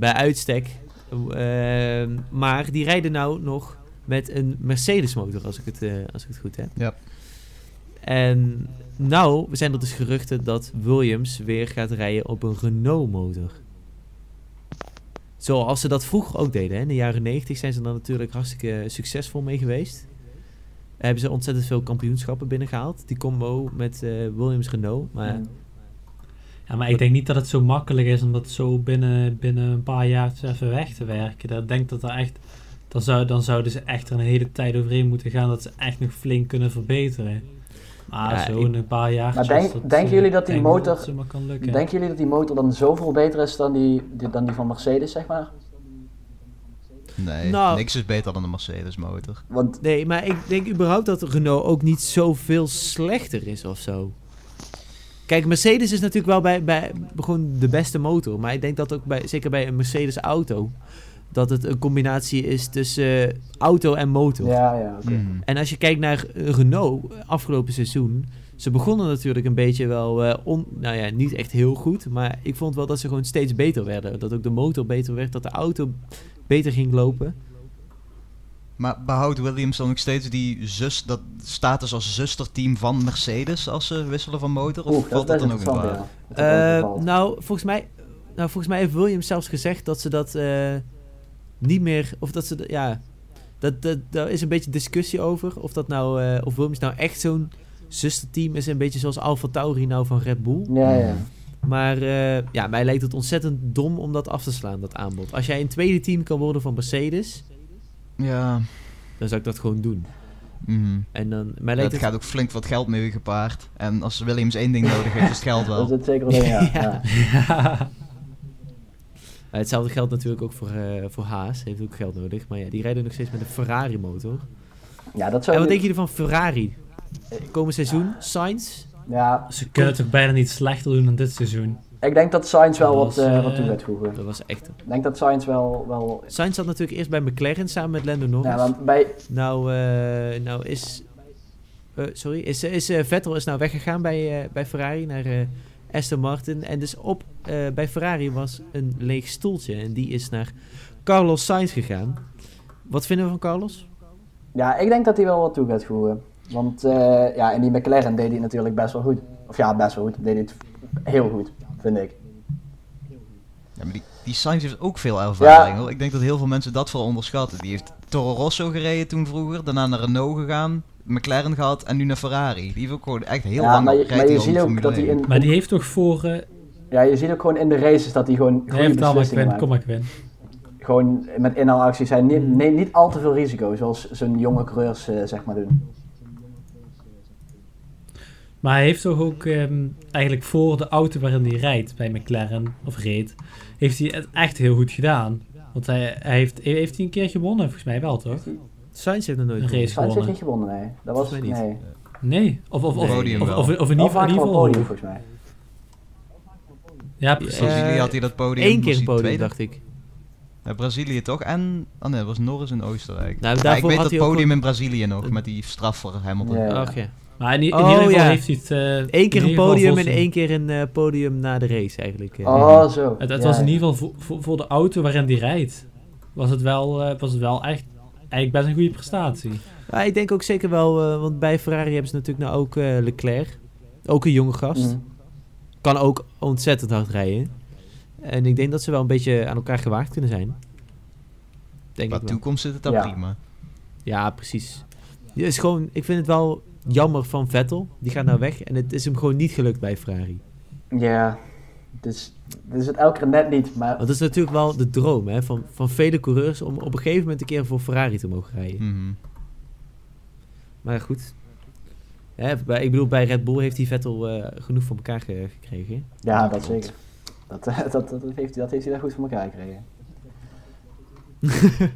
[SPEAKER 1] 2019. Bij uitstek. Eh, maar die rijden nou nog met een Mercedes motor, als ik het, eh, als ik het goed heb.
[SPEAKER 3] Ja.
[SPEAKER 1] En nou zijn er dus geruchten dat Williams weer gaat rijden op een Renault motor. Zoals ze dat vroeger ook deden. Hè. In de jaren 90 zijn ze dan natuurlijk hartstikke succesvol mee geweest. Hebben ze ontzettend veel kampioenschappen binnengehaald. Die combo met eh, Williams Renault. Maar.
[SPEAKER 4] Ja, maar ik denk niet dat het zo makkelijk is om dat zo binnen, binnen een paar jaar even weg te werken. Ik denk dat er echt... Dan, zou, dan zouden ze echt er een hele tijd overheen moeten gaan dat ze echt nog flink kunnen verbeteren. Maar
[SPEAKER 1] Ja,
[SPEAKER 4] zo in een paar jaar...
[SPEAKER 2] Maar denk- denken jullie dat die motor-
[SPEAKER 4] kan lukken.
[SPEAKER 2] Denken jullie dat die motor dan zoveel beter is dan die, die- dan die van Mercedes, zeg maar?
[SPEAKER 3] Nee,
[SPEAKER 1] Nou-
[SPEAKER 3] niks is beter dan een Mercedes motor.
[SPEAKER 2] Want
[SPEAKER 1] Nee, maar ik denk überhaupt dat Renault ook niet zoveel slechter is of zo. Kijk, Mercedes is natuurlijk wel bij, bij gewoon de beste motor. Maar ik denk dat ook bij, zeker bij een Mercedes auto, dat het een combinatie is tussen auto en motor.
[SPEAKER 2] ja, ja, oké.
[SPEAKER 3] Mhm.
[SPEAKER 1] En als je kijkt naar Renault afgelopen seizoen, ze begonnen natuurlijk een beetje wel, eh, on, nou ja, niet echt heel goed. Maar ik vond wel dat ze gewoon steeds beter werden. Dat ook de motor beter werd, dat de auto beter ging lopen.
[SPEAKER 3] Maar behoudt Williams dan nog steeds die zus, dat status als zusterteam van Mercedes als ze wisselen van motor? Of
[SPEAKER 2] Oeh,
[SPEAKER 3] valt dat dan ook in waar?
[SPEAKER 2] ja.
[SPEAKER 1] Eh,
[SPEAKER 2] ook
[SPEAKER 1] nou, volgens mij, nou, volgens mij heeft Williams zelfs gezegd dat ze dat eh, niet meer, of dat ze, ja, dat, dat, daar is een beetje discussie over. Of dat nou, eh, of Williams nou echt zo'n zusterteam is, een beetje zoals Alfa Tauri nou van Red Bull.
[SPEAKER 2] Ja, ja.
[SPEAKER 1] Maar eh, ja, mij lijkt het ontzettend dom om dat af te slaan, dat aanbod. Als jij een tweede team kan worden van Mercedes,
[SPEAKER 3] Ja,
[SPEAKER 1] dan zou ik dat gewoon doen.
[SPEAKER 3] mhm.
[SPEAKER 1] En dan, mij
[SPEAKER 3] het
[SPEAKER 1] lijkt het,
[SPEAKER 3] gaat ook flink wat geld mee gepaard. En als Williams één ding nodig heeft, is het geld [laughs]
[SPEAKER 2] Dat
[SPEAKER 3] wel.
[SPEAKER 2] is het zeker wel, [laughs] ja.
[SPEAKER 1] Ja.
[SPEAKER 2] ja.
[SPEAKER 1] Hetzelfde geldt natuurlijk ook voor, eh, voor Haas, heeft ook geld nodig. Maar ja, die rijden nog steeds met een Ferrari motor.
[SPEAKER 2] Ja, dat zou...
[SPEAKER 1] En wat denken jullie van Ferrari? Komend seizoen, Sainz?
[SPEAKER 2] Ja,
[SPEAKER 4] Ze kunnen het toch bijna niet slechter doen dan dit seizoen.
[SPEAKER 2] Ik denk dat Sainz wel wat, eh,
[SPEAKER 4] eh,
[SPEAKER 2] wat toe gaat voegen.
[SPEAKER 1] Dat was echt...
[SPEAKER 2] Ik denk dat Sainz wel... wel
[SPEAKER 1] Sainz zat natuurlijk eerst bij McLaren samen met Lando Norris.
[SPEAKER 2] ja, want bij...
[SPEAKER 1] Nou, eh, nou is... eh, sorry, is, is eh, Vettel is nou weggegaan bij, eh, bij Ferrari naar eh, Aston Martin. En dus op, eh, bij Ferrari was een leeg stoeltje. En die is naar Carlos Sainz gegaan. Wat vinden we van Carlos?
[SPEAKER 2] Ja, ik denk dat hij wel wat toe gaat voegen. Want eh, ja, in die McLaren deed hij natuurlijk best wel goed. Of ja, best wel goed. Deed hij het heel goed, vind ik.
[SPEAKER 3] Ja, maar die, die Sainz heeft ook veel ervaring.
[SPEAKER 2] Ja.
[SPEAKER 3] Hoor. Ik denk dat heel veel mensen dat veel onderschatten. Die heeft Toro Rosso gereden toen vroeger, daarna naar Renault gegaan, McLaren gehad en nu naar Ferrari. Die heeft ook gewoon echt heel
[SPEAKER 2] ja,
[SPEAKER 3] lang
[SPEAKER 2] maar je, maar
[SPEAKER 3] hij
[SPEAKER 2] je ziet
[SPEAKER 3] in
[SPEAKER 2] ook dat hij
[SPEAKER 3] 1.
[SPEAKER 2] in...
[SPEAKER 4] Maar die heeft toch voor... eh
[SPEAKER 2] Ja, je ziet ook gewoon in de races dat hij gewoon goede
[SPEAKER 4] heeft
[SPEAKER 2] beslissingen maakt.
[SPEAKER 4] kom maar Quinn.
[SPEAKER 2] Gewoon met inhaalacties zijn niet,
[SPEAKER 4] Hmm.
[SPEAKER 2] neemt niet al te veel risico, zoals zo'n jonge coureurs eh, zeg maar doen.
[SPEAKER 4] Maar hij heeft toch ook ehm, eigenlijk voor de auto waarin hij rijdt bij McLaren, of reed, heeft hij het echt heel goed gedaan. Want hij, hij heeft, heeft hij een keer gewonnen, volgens mij wel toch?
[SPEAKER 1] Sainz heeft er nooit
[SPEAKER 4] Een race
[SPEAKER 2] Sainz heeft
[SPEAKER 4] gewonnen.
[SPEAKER 2] niet gewonnen, nee. Dat was
[SPEAKER 1] niet.
[SPEAKER 2] nee.
[SPEAKER 4] Nee, of, of, of,
[SPEAKER 1] Nee.
[SPEAKER 4] Of,
[SPEAKER 3] wel.
[SPEAKER 4] of, of in ieder geval,
[SPEAKER 2] vaak
[SPEAKER 4] in ieder
[SPEAKER 2] wel
[SPEAKER 4] geval
[SPEAKER 2] podium, volgens mij.
[SPEAKER 4] Ja,
[SPEAKER 3] In
[SPEAKER 4] precies.
[SPEAKER 3] Brazilië had hij dat podium.
[SPEAKER 1] Eén keer een podium,
[SPEAKER 3] tweede?
[SPEAKER 1] dacht ik.
[SPEAKER 3] Ja, Brazilië toch? En, oh nee, dat was Norris in Oostenrijk.
[SPEAKER 1] Nou,
[SPEAKER 3] Ja, ik
[SPEAKER 1] daarvoor
[SPEAKER 3] weet
[SPEAKER 1] had
[SPEAKER 3] dat podium in Brazilië nog, met die straf voor Hamilton.
[SPEAKER 2] Ja.
[SPEAKER 1] Ach ja.
[SPEAKER 4] Maar in, in
[SPEAKER 1] Oh,
[SPEAKER 4] ieder geval
[SPEAKER 1] ja.
[SPEAKER 4] heeft hij het... eh,
[SPEAKER 1] Eén keer een podium en één keer een eh, podium na de race eigenlijk. eh.
[SPEAKER 2] Oh, zo.
[SPEAKER 4] Het, het
[SPEAKER 2] Ja,
[SPEAKER 4] was in
[SPEAKER 2] ja.
[SPEAKER 4] ieder geval voor, voor, voor de auto waarin hij rijdt. Was het wel, eh, was het wel echt eigenlijk best een goede prestatie.
[SPEAKER 1] Ja, ik denk ook zeker wel, eh, want bij Ferrari hebben ze natuurlijk nou ook Leclerc. Ook een jonge gast.
[SPEAKER 2] Mhm.
[SPEAKER 1] Kan ook ontzettend hard rijden. En ik denk dat ze wel een beetje aan elkaar gewaagd kunnen zijn. Denk
[SPEAKER 3] Qua
[SPEAKER 1] ik wel.
[SPEAKER 3] toekomst zit het dan
[SPEAKER 2] Ja.
[SPEAKER 3] prima.
[SPEAKER 1] Ja, precies. Het is gewoon, ik vind het wel jammer van Vettel. Die gaat nou weg en het is hem gewoon niet gelukt bij Ferrari.
[SPEAKER 2] Ja, dus, dus het elke keer net niet, maar
[SPEAKER 1] dat is natuurlijk wel de droom hè, van, van vele coureurs om op een gegeven moment een keer voor Ferrari te mogen rijden.
[SPEAKER 3] Mhm.
[SPEAKER 1] Maar goed. Hè, bij, ik bedoel, bij Red Bull heeft hij Vettel eh, genoeg voor elkaar ge- gekregen.
[SPEAKER 2] ja, dat zeker. Dat, [laughs] dat, dat, heeft, hij- dat heeft hij daar goed voor elkaar gekregen. [laughs]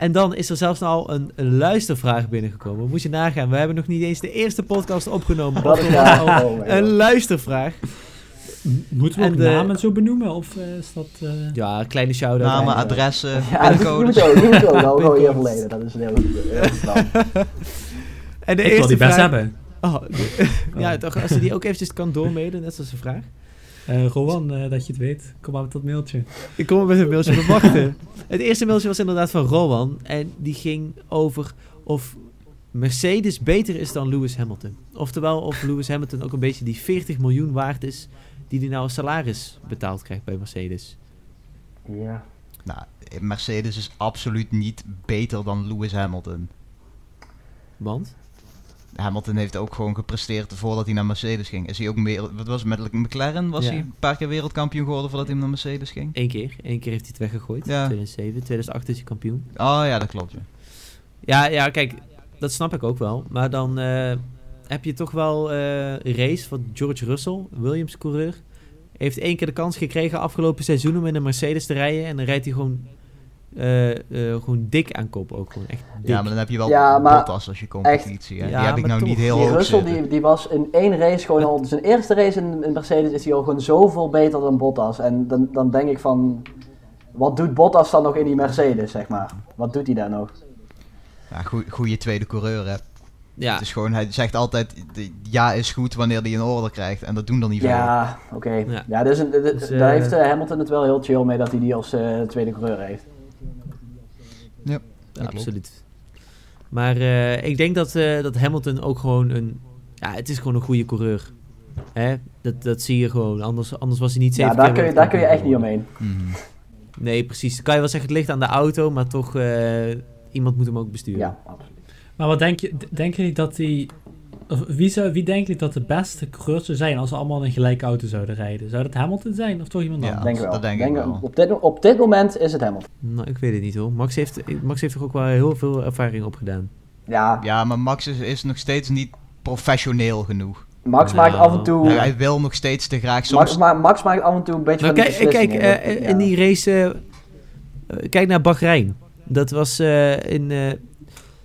[SPEAKER 1] En dan is er zelfs al een, een luistervraag binnengekomen. Moet je nagaan, we hebben nog niet eens de eerste podcast opgenomen.
[SPEAKER 2] Dat ja. Oh
[SPEAKER 1] een luistervraag.
[SPEAKER 4] Moeten we
[SPEAKER 1] En
[SPEAKER 4] ook
[SPEAKER 1] de-
[SPEAKER 4] namen zo benoemen? Of eh, is dat... eh,
[SPEAKER 1] Ja, kleine shout-out.
[SPEAKER 3] Namen,
[SPEAKER 2] ja.
[SPEAKER 3] adressen,
[SPEAKER 2] Ja,
[SPEAKER 3] pincodes.
[SPEAKER 2] moet [laughs] je ook, die moet je ook hier
[SPEAKER 1] Pincodes.
[SPEAKER 2] verleden. Dat is een heel goed. [laughs]
[SPEAKER 1] En de
[SPEAKER 4] ik wil
[SPEAKER 1] eerste
[SPEAKER 4] die best
[SPEAKER 1] vraag...
[SPEAKER 4] hebben.
[SPEAKER 1] Oh, [laughs] ja, toch, als je die ook eventjes kan doormailen, net zoals de vraag.
[SPEAKER 4] Eh Rowan, eh, dat je het weet. Kom maar met dat mailtje.
[SPEAKER 1] Ik kom met een mailtje op wachten. [laughs] Het eerste mailtje was inderdaad van Rowan. En die ging over of Mercedes beter is dan Lewis Hamilton. Oftewel of Lewis Hamilton ook een beetje die 40 miljoen waard is... die hij nou als salaris betaald krijgt bij Mercedes.
[SPEAKER 2] Ja.
[SPEAKER 3] Nou, Mercedes is absoluut niet beter dan Lewis Hamilton.
[SPEAKER 1] Want?
[SPEAKER 3] Hamilton heeft ook gewoon gepresteerd voordat hij naar Mercedes ging. Is hij ook meer, wat was het met McLaren? Was
[SPEAKER 1] Ja.
[SPEAKER 3] hij een paar keer wereldkampioen geworden voordat hij naar Mercedes ging?
[SPEAKER 1] Eén keer. Eén keer heeft hij het weggegooid.
[SPEAKER 3] Ja.
[SPEAKER 1] 2007. 2008 is hij kampioen.
[SPEAKER 3] Oh ja, dat klopt. Ja.
[SPEAKER 1] Ja, ja, kijk, dat snap ik ook wel. Maar dan eh, heb je toch wel eh, een race van George Russell, Williams-coureur. Heeft één keer de kans gekregen afgelopen seizoen om in een Mercedes te rijden. En dan rijdt hij gewoon, eh, eh, gewoon dik aan kop ook. Gewoon echt dik.
[SPEAKER 3] ja, maar dan heb je wel
[SPEAKER 2] Ja,
[SPEAKER 3] Bottas als je competitie. hè.
[SPEAKER 1] echt.
[SPEAKER 3] die
[SPEAKER 1] Ja,
[SPEAKER 3] heb ik nou
[SPEAKER 1] toch.
[SPEAKER 3] niet heel
[SPEAKER 2] Die
[SPEAKER 3] hoog
[SPEAKER 2] Russell die, die was in één race gewoon al... [laughs] Zijn eerste race in, in Mercedes is hij al gewoon zoveel beter dan Bottas. En dan, dan denk ik van... Wat doet Bottas dan nog in die Mercedes, zeg maar? Wat doet hij daar nog?
[SPEAKER 3] Ja, goede tweede coureur, hè.
[SPEAKER 1] Ja,
[SPEAKER 3] Het is gewoon, hij zegt altijd, de- ja is goed wanneer hij een order krijgt. En dat doen dan niet veel.
[SPEAKER 2] Ja, oké.
[SPEAKER 1] Ja.
[SPEAKER 2] Ja. dus, een-
[SPEAKER 1] Dus,
[SPEAKER 2] daar
[SPEAKER 1] eh,
[SPEAKER 2] heeft Hamilton het wel heel chill mee dat hij die als eh, tweede coureur heeft.
[SPEAKER 3] Dat klopt.
[SPEAKER 1] absoluut. Maar eh, ik denk dat, eh, dat Hamilton ook gewoon een... Ja, het is gewoon een goede coureur. Hè? Dat, dat zie je gewoon. Anders, anders was hij niet zeven
[SPEAKER 2] Ja, daar kun, je, daar kun je echt niet omheen.
[SPEAKER 3] Mhm.
[SPEAKER 1] Nee, precies. Kan je wel zeggen, het ligt aan de auto, maar toch, eh, iemand moet hem ook besturen.
[SPEAKER 2] Ja, absoluut.
[SPEAKER 4] Maar wat denk je, d- denken jullie dat die... Wie, zou, wie denken jullie dat de beste coureurs zou zijn als ze allemaal in een gelijke auto zouden rijden? Zou dat Hamilton zijn of toch iemand
[SPEAKER 3] Ja.
[SPEAKER 4] anders?
[SPEAKER 2] Denk ik wel.
[SPEAKER 3] dat denk ik wel.
[SPEAKER 2] Op, dit, op dit moment is het Hamilton.
[SPEAKER 1] Nou, ik weet het niet hoor. Max heeft, Max heeft er ook wel heel veel ervaring opgedaan.
[SPEAKER 2] Ja,
[SPEAKER 3] Ja, maar Max is, is nog steeds niet professioneel genoeg.
[SPEAKER 2] Max
[SPEAKER 1] Nou,
[SPEAKER 2] maakt af en toe...
[SPEAKER 3] Hij, hij wil nog steeds te graag. Soms,
[SPEAKER 2] Max, ma- Max maakt af en toe een beetje
[SPEAKER 1] Maar
[SPEAKER 2] van
[SPEAKER 1] kijk,
[SPEAKER 2] die
[SPEAKER 1] kijk eh, in
[SPEAKER 2] ja.
[SPEAKER 1] die race, eh, eh, kijk naar Bahrein. Dat was eh, in, eh,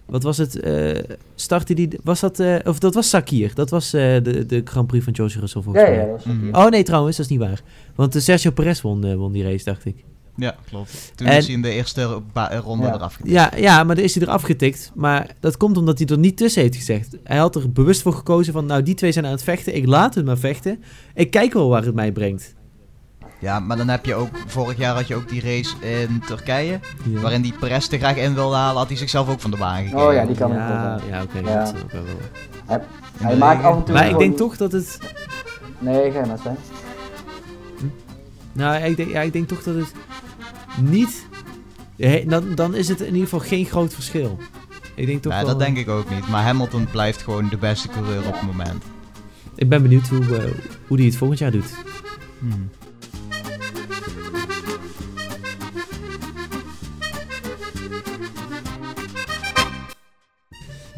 [SPEAKER 1] wat was het, eh startte die, was dat, eh, of dat was Sakir. Dat was eh, de, de Grand Prix van George Russell volgens
[SPEAKER 2] Ja,
[SPEAKER 1] mij.
[SPEAKER 2] ja, dat
[SPEAKER 3] Mhm.
[SPEAKER 1] Oh nee, trouwens, dat is niet waar. Want Sergio Perez won, eh, won die race, dacht ik.
[SPEAKER 3] Ja, klopt. Toen
[SPEAKER 1] En-
[SPEAKER 3] is hij in de eerste ronde
[SPEAKER 2] Ja.
[SPEAKER 3] eraf getikt.
[SPEAKER 1] Ja, ja, maar dan is hij eraf getikt. Maar dat komt omdat hij er niet tussen heeft gezegd. Hij had er bewust voor gekozen van, nou, die twee zijn aan het vechten. Ik laat het maar vechten. Ik kijk wel waar het mij brengt.
[SPEAKER 3] Ja, maar dan heb je ook... Vorig jaar had je ook die race in Turkije.
[SPEAKER 1] Ja.
[SPEAKER 3] Waarin die Perez te graag in wilde halen, had hij zichzelf ook van de baan gegeven.
[SPEAKER 2] Oh ja, die kan ik
[SPEAKER 1] ja,
[SPEAKER 2] wel.
[SPEAKER 1] ja, oké.
[SPEAKER 2] Ja.
[SPEAKER 1] dat is ook wel.
[SPEAKER 2] Hij, hij maakt af en toe
[SPEAKER 1] Maar ik denk toch dat het...
[SPEAKER 2] Nee, ga je maar zijn.
[SPEAKER 1] Nou, ik denk, ja, ik denk toch dat het niet... He- Dan, dan is het in ieder geval geen groot verschil. Ik denk toch wel...
[SPEAKER 3] dat denk ik ook niet. Maar Hamilton blijft gewoon de beste coureur op het moment.
[SPEAKER 1] Ik ben benieuwd hoe, eh, hoe die het volgend jaar doet.
[SPEAKER 3] Hmm.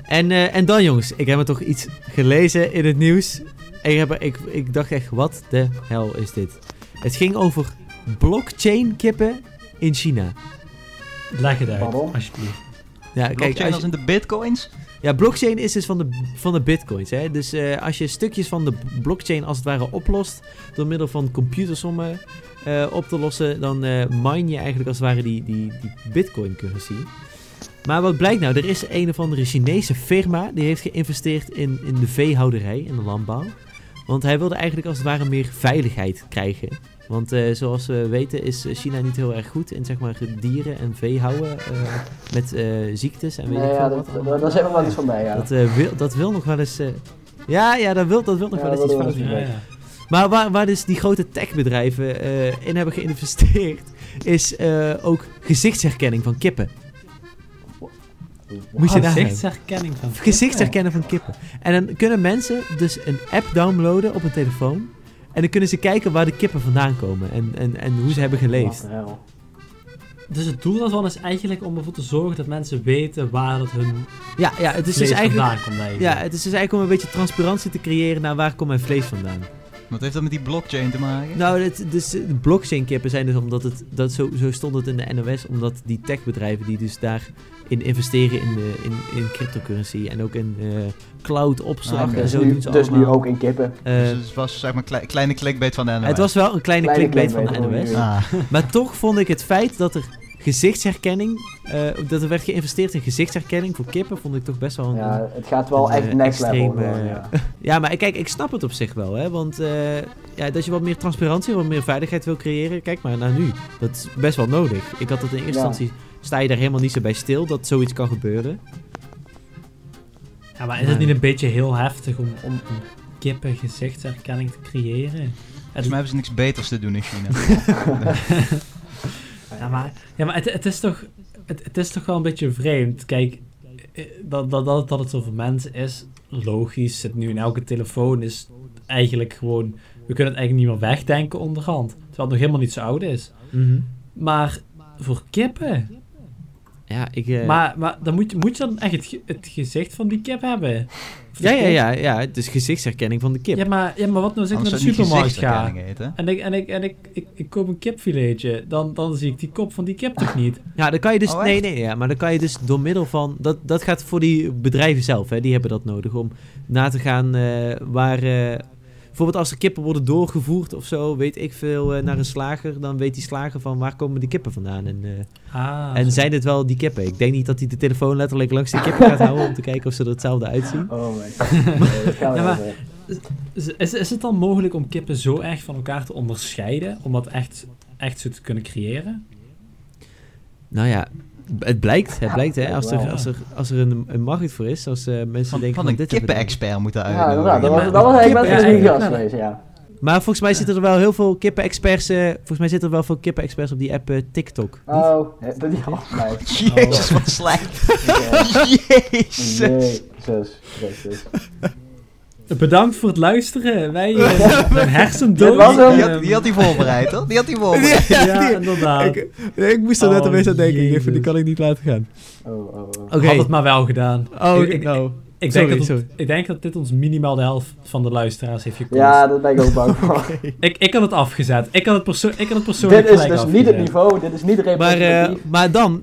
[SPEAKER 1] En, eh, en dan jongens, ik heb er toch iets gelezen in het nieuws. En ik, heb ik, ik dacht echt, wat de hel is dit? Het ging over blockchain kippen in China.
[SPEAKER 4] Leg het uit,
[SPEAKER 2] Pardon?
[SPEAKER 4] alsjeblieft.
[SPEAKER 1] Ja, kijk,
[SPEAKER 3] Blockchain
[SPEAKER 1] als
[SPEAKER 3] als
[SPEAKER 1] je-
[SPEAKER 3] in de bitcoins?
[SPEAKER 1] ja, blockchain is dus van de, van de bitcoins. Hè? Dus eh, als je stukjes van de blockchain als het ware oplost door middel van computersommen eh, op te lossen, dan eh mine je eigenlijk als het ware die, die, die bitcoin currency. Maar wat blijkt nou? Er is een of andere Chinese firma die heeft geïnvesteerd in, in de veehouderij, in de landbouw. Want hij wilde eigenlijk als het ware meer veiligheid krijgen. Want eh, zoals we weten is China niet heel erg goed in zeg maar dieren en vee houden eh, met eh, ziektes en weet
[SPEAKER 2] Nee,
[SPEAKER 1] ik
[SPEAKER 2] ja,
[SPEAKER 1] veel
[SPEAKER 2] dat,
[SPEAKER 1] wat.
[SPEAKER 2] daar zit nog wel iets van bij, ja.
[SPEAKER 1] Dat, wil, dat wil nog wel eens. ja, ja, dat wil, dat wil nog
[SPEAKER 2] Ja,
[SPEAKER 1] wel eens iets fout
[SPEAKER 2] eens
[SPEAKER 4] Ja, ja.
[SPEAKER 1] Maar waar, waar dus die grote techbedrijven in hebben geïnvesteerd, is ook gezichtsherkenning van kippen. Moet je nagaan.
[SPEAKER 4] Gezichtsherkenning van
[SPEAKER 1] Gezichtsherkennen van kippen. En dan kunnen mensen dus een app downloaden op een telefoon. En dan kunnen ze kijken waar de kippen vandaan komen en, en, en hoe ze hebben geleefd.
[SPEAKER 4] Dus het doel daarvan is eigenlijk om ervoor te zorgen dat mensen weten waar dat hun
[SPEAKER 1] Ja, ja, het is
[SPEAKER 4] vlees
[SPEAKER 1] dus eigenlijk.
[SPEAKER 4] vandaan komt. eigenlijk.
[SPEAKER 1] Ja, het is dus eigenlijk om een beetje transparantie te creëren naar waar komt mijn vlees vandaan.
[SPEAKER 3] Wat heeft dat met die blockchain te maken?
[SPEAKER 1] Nou, het, dus de blockchain kippen zijn dus omdat het, dat zo, zo stond het in de NOS, omdat die techbedrijven die dus daarin investeren in, de, in, in cryptocurrency en ook in eh, cloud opslag
[SPEAKER 3] Ah,
[SPEAKER 1] en
[SPEAKER 2] Dus,
[SPEAKER 1] zo
[SPEAKER 2] nu,
[SPEAKER 1] doen ze
[SPEAKER 2] dus nu ook in kippen.
[SPEAKER 1] Eh,
[SPEAKER 3] dus het was zeg maar klei- kleine clickbait van de NOS.
[SPEAKER 1] het was wel een kleine,
[SPEAKER 2] Kleine
[SPEAKER 1] clickbait van de NOS.
[SPEAKER 3] Ah,
[SPEAKER 1] Maar toch vond ik het feit dat er gezichtsherkenning, eh, dat er werd geïnvesteerd in gezichtsherkenning voor kippen, vond ik toch best wel een,
[SPEAKER 2] Ja, het gaat wel
[SPEAKER 1] een,
[SPEAKER 2] echt
[SPEAKER 1] eh,
[SPEAKER 2] next level.
[SPEAKER 1] eh,
[SPEAKER 2] ja. [laughs]
[SPEAKER 1] Ja, maar kijk, ik snap het op zich wel, hè. Want eh, ja, dat je wat meer transparantie, wat meer veiligheid wil creëren, kijk maar naar nu. Dat is best wel nodig. Ik had het in eerste
[SPEAKER 2] Ja.
[SPEAKER 1] instantie, sta je daar helemaal niet zo bij stil dat zoiets kan gebeuren.
[SPEAKER 4] Ja, maar is het niet een beetje heel heftig om, om een kippen gezichtsherkenning te creëren?
[SPEAKER 3] volgens mij hebben ze niks beters te doen in China. [laughs] [laughs]
[SPEAKER 4] Ja, maar, ja, maar het, het, is toch, het, het is toch wel een beetje vreemd. Kijk, eh, dat, dat, dat, dat het zo voor mensen is, logisch. Zit nu in elke telefoon is eigenlijk gewoon... We kunnen het eigenlijk niet meer wegdenken onderhand. Terwijl het nog helemaal niet zo oud is. Maar voor kippen...
[SPEAKER 1] Ja, ik... eh,
[SPEAKER 4] Maar, maar dan moet, je- moet je dan echt het, het gezicht van die kip hebben?
[SPEAKER 1] Ja, ja, ja, ja, het is gezichtsherkenning van de kip.
[SPEAKER 4] Ja, maar, ja, maar wat nou als ik naar de supermarkt ga... En, ik, en, ik, en ik, ik, ik koop een kipfiletje, dan, dan zie ik die kop van die kip toch niet? [laughs]
[SPEAKER 1] Ja, dan kan je dus.
[SPEAKER 3] Oh,
[SPEAKER 1] nee, nee, ja, maar dan kan je dus door middel van. Dat, dat gaat voor die bedrijven zelf, hè, die hebben dat nodig om na te gaan eh, waar. eh, bijvoorbeeld als er kippen worden doorgevoerd of zo, weet ik veel, eh, naar een slager, dan weet die slager van waar komen die kippen vandaan. En, eh,
[SPEAKER 4] Ah,
[SPEAKER 1] en zijn dit wel die kippen? Ik denk niet dat hij de telefoon letterlijk langs die kippen gaat houden om te kijken of ze er hetzelfde uitzien.
[SPEAKER 2] Oh my god. [laughs]
[SPEAKER 4] Ja, maar-
[SPEAKER 2] even-
[SPEAKER 4] Is, is, is het dan mogelijk om kippen zo erg van elkaar te onderscheiden? Om dat echt, echt zo te kunnen creëren?
[SPEAKER 1] Nou ja, het blijkt, het blijkt hè, als er, als er, als er een, een markt voor is, als eh, mensen
[SPEAKER 3] Van,
[SPEAKER 1] denken
[SPEAKER 3] van een kippen-expert moeten
[SPEAKER 2] Ja,
[SPEAKER 3] uitnodigen.
[SPEAKER 2] inderdaad. Dat
[SPEAKER 4] Ja,
[SPEAKER 2] was,
[SPEAKER 4] maar
[SPEAKER 2] dat was eigenlijk best een
[SPEAKER 1] ja,
[SPEAKER 2] gast
[SPEAKER 1] ja.
[SPEAKER 2] geweest, ja.
[SPEAKER 1] Maar volgens mij zitten er wel heel veel kippen-experts. eh, volgens mij zitten er wel veel kippen-experts op die app eh, TikTok. Niet?
[SPEAKER 2] Oh, dat die oh. [laughs]
[SPEAKER 3] Jezus, wat slecht. [laughs] Jezus.
[SPEAKER 2] Jezus Christus.
[SPEAKER 4] Bedankt voor het luisteren. Wij eh, [laughs] zijn hersendood.
[SPEAKER 3] Die had, die had hij voorbereid, hoor. Die had hij [laughs] voorbereid.
[SPEAKER 4] Ja, inderdaad.
[SPEAKER 1] Ik, nee, ik moest er net
[SPEAKER 4] Oh,
[SPEAKER 1] opeens aan denken. Ik dacht, die kan ik niet laten gaan.
[SPEAKER 2] Oh, oh, oh.
[SPEAKER 4] Had het maar wel gedaan.
[SPEAKER 1] Oh,
[SPEAKER 4] ik, ik,
[SPEAKER 1] nou.
[SPEAKER 4] ik,
[SPEAKER 1] sorry,
[SPEAKER 4] denk dat
[SPEAKER 1] sorry.
[SPEAKER 4] het- ik denk dat dit ons minimaal de helft van de luisteraars heeft gekost.
[SPEAKER 2] Ja, daar ben ik ook bang voor. [laughs]
[SPEAKER 4] Ik, ik had het afgezet. Ik had het, perso ik had het persoonlijk
[SPEAKER 2] Dit is dus niet het niveau, dit is niet
[SPEAKER 1] Maar, eh, maar dan,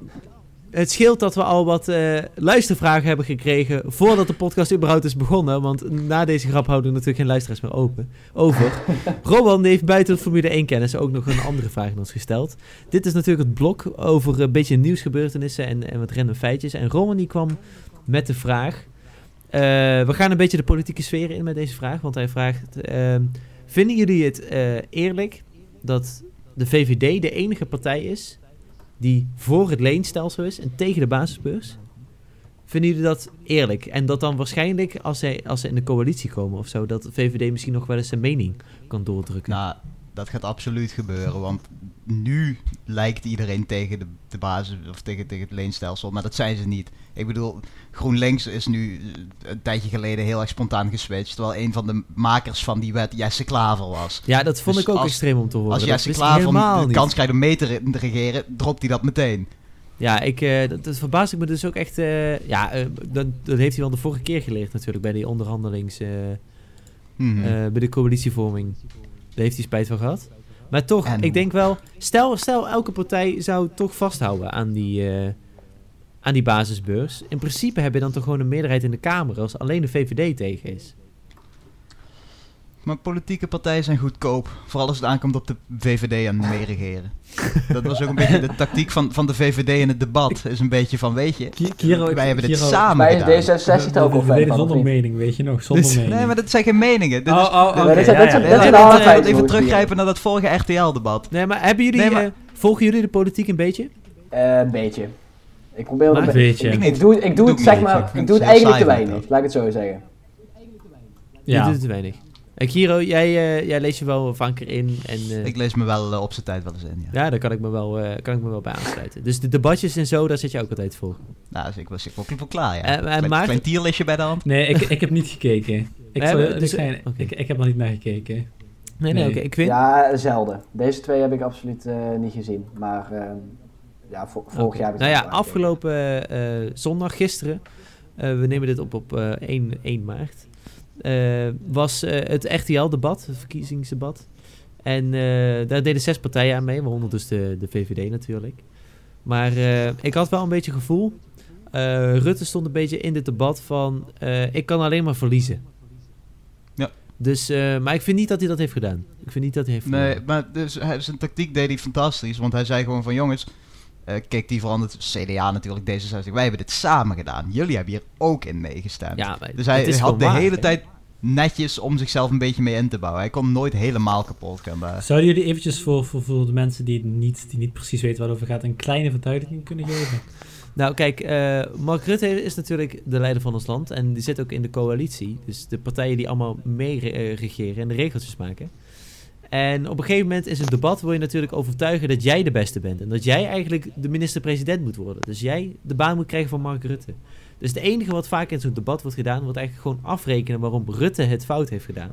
[SPEAKER 1] het scheelt dat we al wat eh, luistervragen hebben gekregen voordat de podcast überhaupt is begonnen. Want na deze grap houden we natuurlijk geen luisteraars meer open, over. [laughs] Rowan heeft buiten de Formule 1 kennis ook nog een andere vraag aan ons gesteld. Dit is natuurlijk het blok over een beetje nieuwsgebeurtenissen en, en wat random feitjes. En Rowan die kwam met de vraag... eh, we gaan een beetje de politieke sfeer in met deze vraag. Want hij vraagt... ehm, vinden jullie het eh, eerlijk dat de VVD de enige partij is die voor het leenstelsel is en tegen de basisbeurs? Vinden jullie dat eerlijk? En dat dan waarschijnlijk, als zij, als ze in de coalitie komen of zo, dat de VVD misschien nog wel eens zijn mening kan doordrukken?
[SPEAKER 3] Nou, dat gaat absoluut gebeuren, want nu lijkt iedereen tegen de, de basis of tegen, tegen het leenstelsel, maar dat zijn ze niet. Ik bedoel, GroenLinks is nu eh, een tijdje geleden heel erg spontaan geswitcht, terwijl een van de makers van die wet Jesse Klaver was.
[SPEAKER 1] ja, dat vond
[SPEAKER 3] Dus
[SPEAKER 1] ik ook
[SPEAKER 3] als-
[SPEAKER 1] extreem om te horen.
[SPEAKER 3] Als Jesse Klaver de kans krijgt om mee te re- te regeren, dropt hij dat meteen.
[SPEAKER 1] Ja, ik, eh, dat, dat verbaast ik me dus ook echt. eh, ja, eh, dat, dat heeft hij wel de vorige keer geleerd natuurlijk bij die onderhandelings... eh, bij de coalitievorming. Daar heeft hij spijt van gehad. Maar toch,
[SPEAKER 3] En-
[SPEAKER 1] ik denk wel... Stel, stel elke partij zou toch vasthouden aan die, eh, aan die basisbeurs. In principe heb je dan toch gewoon een meerderheid in de Kamer... als alleen de VVD tegen is.
[SPEAKER 3] Maar politieke partijen zijn goedkoop. Vooral als het aankomt op de VVD en meeregeren. Dat was ook een beetje de tactiek van, van de VVD in het debat. Is een beetje van, weet je,
[SPEAKER 4] Ki- Kiro, ik-
[SPEAKER 3] wij hebben dit
[SPEAKER 4] Kiro-
[SPEAKER 3] samen gedaan.
[SPEAKER 2] D66 er ook al
[SPEAKER 4] zonder mening, weet je nog. Zonder
[SPEAKER 1] Dus-
[SPEAKER 4] mening.
[SPEAKER 3] Nee, maar dat zijn geen meningen. Dit
[SPEAKER 4] Oh,
[SPEAKER 3] is,
[SPEAKER 4] oh,
[SPEAKER 2] zijn-
[SPEAKER 4] ja,
[SPEAKER 3] even teruggrijpen naar dat vorige RTL-debat.
[SPEAKER 1] Nee, maar hebben jullie...
[SPEAKER 3] Nee, maar-
[SPEAKER 1] eh, volgen jullie de politiek een beetje?
[SPEAKER 2] Eh, een beetje. Ik probeer het
[SPEAKER 1] een
[SPEAKER 4] beetje.
[SPEAKER 2] Ik,
[SPEAKER 3] Ik
[SPEAKER 2] ik doe, ik doe het
[SPEAKER 3] ik
[SPEAKER 2] zeg.
[SPEAKER 3] Ik
[SPEAKER 2] maar, ik doe het eigenlijk te weinig. Laat ik het zo zeggen.
[SPEAKER 1] Je
[SPEAKER 4] Ja.
[SPEAKER 1] doet het te weinig. En Kiro, jij, eh, jij leest je wel vaker in. En, eh,
[SPEAKER 3] Ik lees me wel eh, op zijn tijd wel eens in, ja.
[SPEAKER 1] ja, daar kan ik, me wel, eh, kan ik me wel bij aansluiten. Dus de debatjes en zo, daar zit je ook altijd voor.
[SPEAKER 3] Nou, dus ik was ik wel klaar, ja.
[SPEAKER 1] Eh, eh,
[SPEAKER 3] klein,
[SPEAKER 1] Maarten-
[SPEAKER 3] klein tierlistje bij de hand.
[SPEAKER 4] Nee, ik, ik heb niet gekeken. [laughs] Ik, zal-
[SPEAKER 1] hebben- dus-
[SPEAKER 4] ik, ik, ik heb nog niet naar gekeken.
[SPEAKER 1] Nee, nee,
[SPEAKER 4] Nee.
[SPEAKER 1] oké. Ik vind...
[SPEAKER 2] Ja, zelden. Deze twee heb ik absoluut eh, niet gezien. Maar ehm, ja, vo- vorig jaar heb ik
[SPEAKER 1] Nou ja, afgelopen eh, zondag, gisteren, eh, we nemen dit op op eh 1, 1 maart. Eh, was eh, het RTL-debat, het verkiezingsdebat. En eh, daar deden zes partijen aan mee, waaronder dus de, de VVD natuurlijk. Maar ik had wel een beetje gevoel. Rutte stond een beetje in dit debat van, ik kan alleen maar verliezen.
[SPEAKER 3] Ja.
[SPEAKER 1] Dus, maar ik vind niet dat hij dat heeft gedaan. Ik vind niet dat hij heeft
[SPEAKER 3] Nee, maar dus, hij, zijn tactiek deed hij fantastisch. Want hij zei gewoon van jongens, eh, kijk die verandert CDA natuurlijk, D66. Wij hebben dit samen gedaan. Jullie hebben hier ook in meegestemd.
[SPEAKER 1] Ja,
[SPEAKER 3] dus hij had de
[SPEAKER 1] waar,
[SPEAKER 3] hele
[SPEAKER 1] hè?
[SPEAKER 3] tijd netjes om zichzelf een beetje mee in te bouwen. Hij kon nooit helemaal kapot gaan daar.
[SPEAKER 4] Zouden jullie eventjes voor, voor, voor de mensen die, niet, die niet precies weten waar het over gaat, een kleine verduidelijking kunnen geven?
[SPEAKER 1] Nou, kijk, eh, Mark Rutte is natuurlijk de leider van ons land. En die zit ook in de coalitie. Dus de partijen die allemaal mee eh, regeren en de regeltjes maken. En op een gegeven moment is een debat wil je natuurlijk overtuigen dat jij de beste bent. En dat jij eigenlijk de minister-president moet worden. Dus jij de baan moet krijgen van Mark Rutte. Dus het enige wat vaak in zo'n debat wordt gedaan, wordt eigenlijk gewoon afrekenen waarom Rutte het fout heeft gedaan.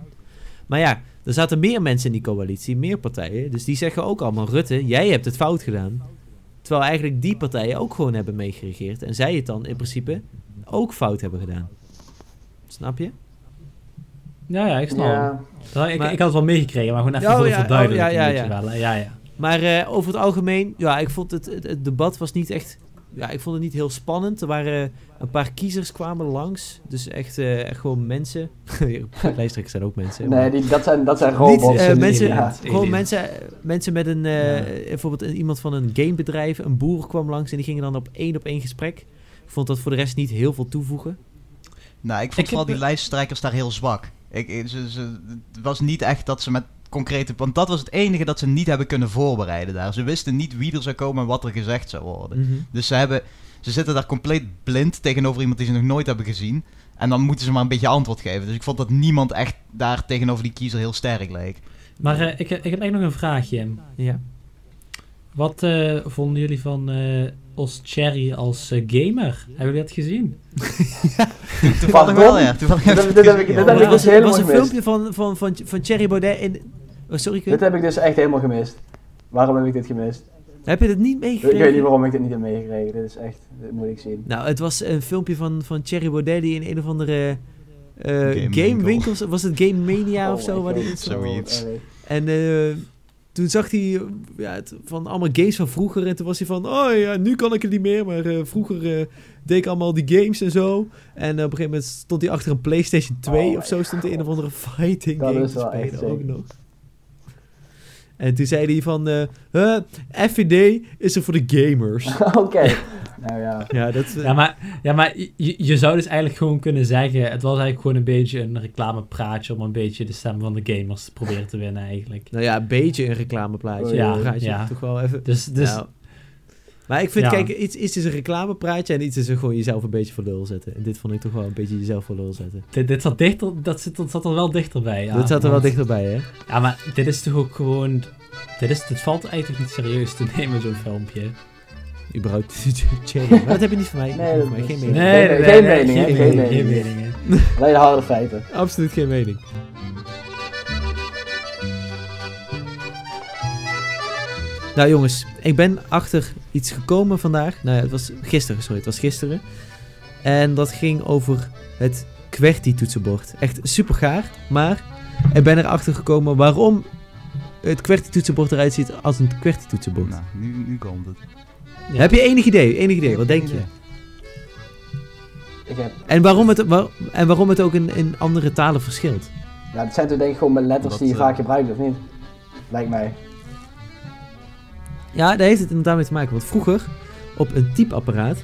[SPEAKER 1] Maar ja, er zaten meer mensen in die coalitie, meer partijen. Dus die zeggen ook allemaal, Rutte, jij hebt het fout gedaan. Terwijl eigenlijk die partijen ook gewoon hebben meegeregeerd. En zij het dan in principe ook fout hebben gedaan. Snap je?
[SPEAKER 4] Ja, ja, ik snap.
[SPEAKER 2] Ja,
[SPEAKER 4] Dat- ik,
[SPEAKER 1] Maar-
[SPEAKER 4] ik had het wel meegekregen, maar gewoon even voor
[SPEAKER 1] ja, oh,
[SPEAKER 4] verduidelijking.
[SPEAKER 1] ja, ja, ja.
[SPEAKER 4] wel, ja, ja.
[SPEAKER 1] Maar eh, over het algemeen, ja, ik vond het, het, het debat was niet echt... Ja, ik vond het niet heel spannend. Er waren een paar kiezers kwamen langs. Dus echt, eh, echt gewoon mensen. [laughs] Lijsttrekkers zijn ook mensen.
[SPEAKER 2] nee,
[SPEAKER 1] maar-
[SPEAKER 2] die, dat, zijn, dat zijn
[SPEAKER 1] Niet
[SPEAKER 2] robots.
[SPEAKER 1] eh,
[SPEAKER 2] en die-
[SPEAKER 1] mensen,
[SPEAKER 2] ja.
[SPEAKER 1] gewoon mensen, mensen met een, eh,
[SPEAKER 4] Ja.
[SPEAKER 1] bijvoorbeeld een- iemand van een gamebedrijf, een boer kwam langs en die gingen dan op één op één gesprek. Ik vond dat voor de rest niet heel veel toevoegen.
[SPEAKER 3] Nou, ik vond
[SPEAKER 4] Ik
[SPEAKER 3] vooral
[SPEAKER 4] heb-
[SPEAKER 3] die lijsttrekkers daar heel zwak. Ik, ze, ze, het was niet echt dat ze met concrete... Want dat was het enige dat ze niet hebben kunnen voorbereiden daar. Ze wisten niet wie er zou komen en wat er gezegd zou worden.
[SPEAKER 1] Mhm.
[SPEAKER 3] Dus ze, hebben, ze zitten daar compleet blind tegenover iemand die ze nog nooit hebben gezien. En dan moeten ze maar een beetje antwoord geven. Dus ik vond dat niemand echt daar tegenover die kiezer heel sterk leek.
[SPEAKER 4] Maar eh, ik, ik heb eigenlijk nog een vraagje.
[SPEAKER 1] Ja.
[SPEAKER 4] Wat eh, vonden jullie van eh Os Cherry als eh, gamer? Hebben jullie dat gezien? [laughs]
[SPEAKER 3] Toevallig wel, ja. Toevallig
[SPEAKER 2] Dit
[SPEAKER 3] heb
[SPEAKER 2] heb-
[SPEAKER 3] ik
[SPEAKER 2] dit
[SPEAKER 3] het
[SPEAKER 2] heb ik- dit heb ik dus helemaal
[SPEAKER 1] was een
[SPEAKER 2] gemist.
[SPEAKER 1] filmpje van, van, van, van Thierry Baudet in... Oh, sorry.
[SPEAKER 2] Dit heb ik dus echt helemaal gemist. Waarom heb ik dit gemist?
[SPEAKER 1] Heb je het niet
[SPEAKER 2] Ik
[SPEAKER 1] meegekregen?
[SPEAKER 2] weet niet waarom ik dit niet heb meegekregen. Dit is echt, dit moet ik zien.
[SPEAKER 1] Nou, het was een filmpje van, van Thierry Baudet die in een of andere eh
[SPEAKER 3] Gamewinkel.
[SPEAKER 1] gamewinkels... Was het Game Mania of
[SPEAKER 2] Oh
[SPEAKER 1] zo?
[SPEAKER 2] my
[SPEAKER 1] Waar die zat?
[SPEAKER 3] Zoiets.
[SPEAKER 1] En eh, toen zag hij ja, het, van allemaal games van vroeger. En toen was hij van, oh ja, nu kan ik het niet meer. Maar eh, vroeger eh, deed ik allemaal die games en zo. En eh, op een gegeven moment stond hij achter een PlayStation 2
[SPEAKER 2] Oh
[SPEAKER 1] of zo. Stond hij een of andere fighting
[SPEAKER 2] Dat
[SPEAKER 1] game te spelen ook nog. En toen zei hij van, eh huh, FVD is er voor de gamers. [laughs]
[SPEAKER 2] Oké. Nou ja.
[SPEAKER 1] ja, dat... eh,
[SPEAKER 4] Ja, maar, ja, maar je, je zou dus eigenlijk gewoon kunnen zeggen... Het was eigenlijk gewoon een beetje een reclamepraatje... om een beetje de stem van de gamers te proberen te winnen eigenlijk.
[SPEAKER 1] Nou ja, een beetje een reclameplaatje.
[SPEAKER 2] Ja,
[SPEAKER 4] ja.
[SPEAKER 1] Toch wel even...
[SPEAKER 4] Dus, dus
[SPEAKER 1] Nou, maar ik vind,
[SPEAKER 4] Ja.
[SPEAKER 1] kijk, iets, iets is een reclamepraatje en iets is er gewoon jezelf een beetje voor lul zetten. En dit vond ik toch wel een beetje jezelf voor lul zetten.
[SPEAKER 4] dit, dit zat dichter, dat zit, dat zat er wel dichterbij. Ja,
[SPEAKER 1] dat zat er wel dichterbij, hè?
[SPEAKER 4] Ja, maar dit is toch ook gewoon... Dit, is, dit valt eigenlijk niet serieus te nemen, zo'n filmpje.
[SPEAKER 1] Überhaupt. [laughs] Maar dat heb je niet van mij.
[SPEAKER 2] Nee,
[SPEAKER 1] mij. Geen
[SPEAKER 2] nee.
[SPEAKER 1] mening.
[SPEAKER 2] Geen- geen mening?
[SPEAKER 1] Geen
[SPEAKER 2] Geen
[SPEAKER 1] mening.
[SPEAKER 2] mening.
[SPEAKER 4] Geen. [laughs]
[SPEAKER 2] Alleen de harde feiten.
[SPEAKER 1] Absoluut geen mening. Nou jongens, ik ben achter iets gekomen vandaag. Nou ja, het was gisteren, sorry, het was gisteren. En dat ging over het QWERTY-toetsenbord. Echt super gaar, maar ik ben erachter gekomen waarom het QWERTY-toetsenbord eruit ziet als een QWERTY-toetsenbord.
[SPEAKER 3] Nou, nu, nu komt het.
[SPEAKER 4] Ja.
[SPEAKER 1] Heb je enig idee? Enig idee, wat denk je?
[SPEAKER 2] Ik heb,
[SPEAKER 1] En waarom het, waar- en waarom het ook in, in andere talen verschilt?
[SPEAKER 2] ja, het zijn toch denk ik gewoon met letters die je
[SPEAKER 3] eh,
[SPEAKER 2] vaak gebruikt, of niet? Lijkt mij.
[SPEAKER 1] Ja, daar heeft het inderdaad mee te maken. Want vroeger, op een typeapparaat,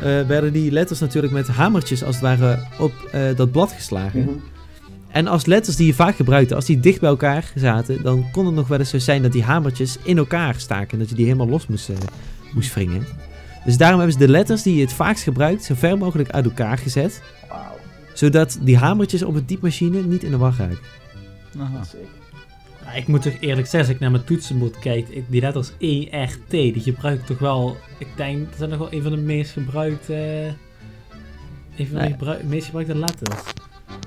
[SPEAKER 1] eh, werden die letters natuurlijk met hamertjes als het ware op eh, dat blad geslagen.
[SPEAKER 2] Mhm.
[SPEAKER 1] En als letters die je vaak gebruikte, als die dicht bij elkaar zaten, dan kon het nog wel eens zo zijn dat die hamertjes in elkaar staken. En dat je die helemaal los moest, eh, moest wringen. Dus daarom hebben ze de letters die je het vaakst gebruikt, zo ver mogelijk uit elkaar gezet. Zodat die hamertjes op een typemachine niet in de war raken.
[SPEAKER 3] Aha.
[SPEAKER 2] Sick.
[SPEAKER 4] Ja, ik moet toch eerlijk zeggen, als ik naar mijn toetsenbord kijk, ik- die letters ERT, die gebruik ik toch wel, ik denk, dat zijn nog wel een van de meest gebruikte, een van de
[SPEAKER 1] Nee.
[SPEAKER 4] gebruik- meest gebruikte letters.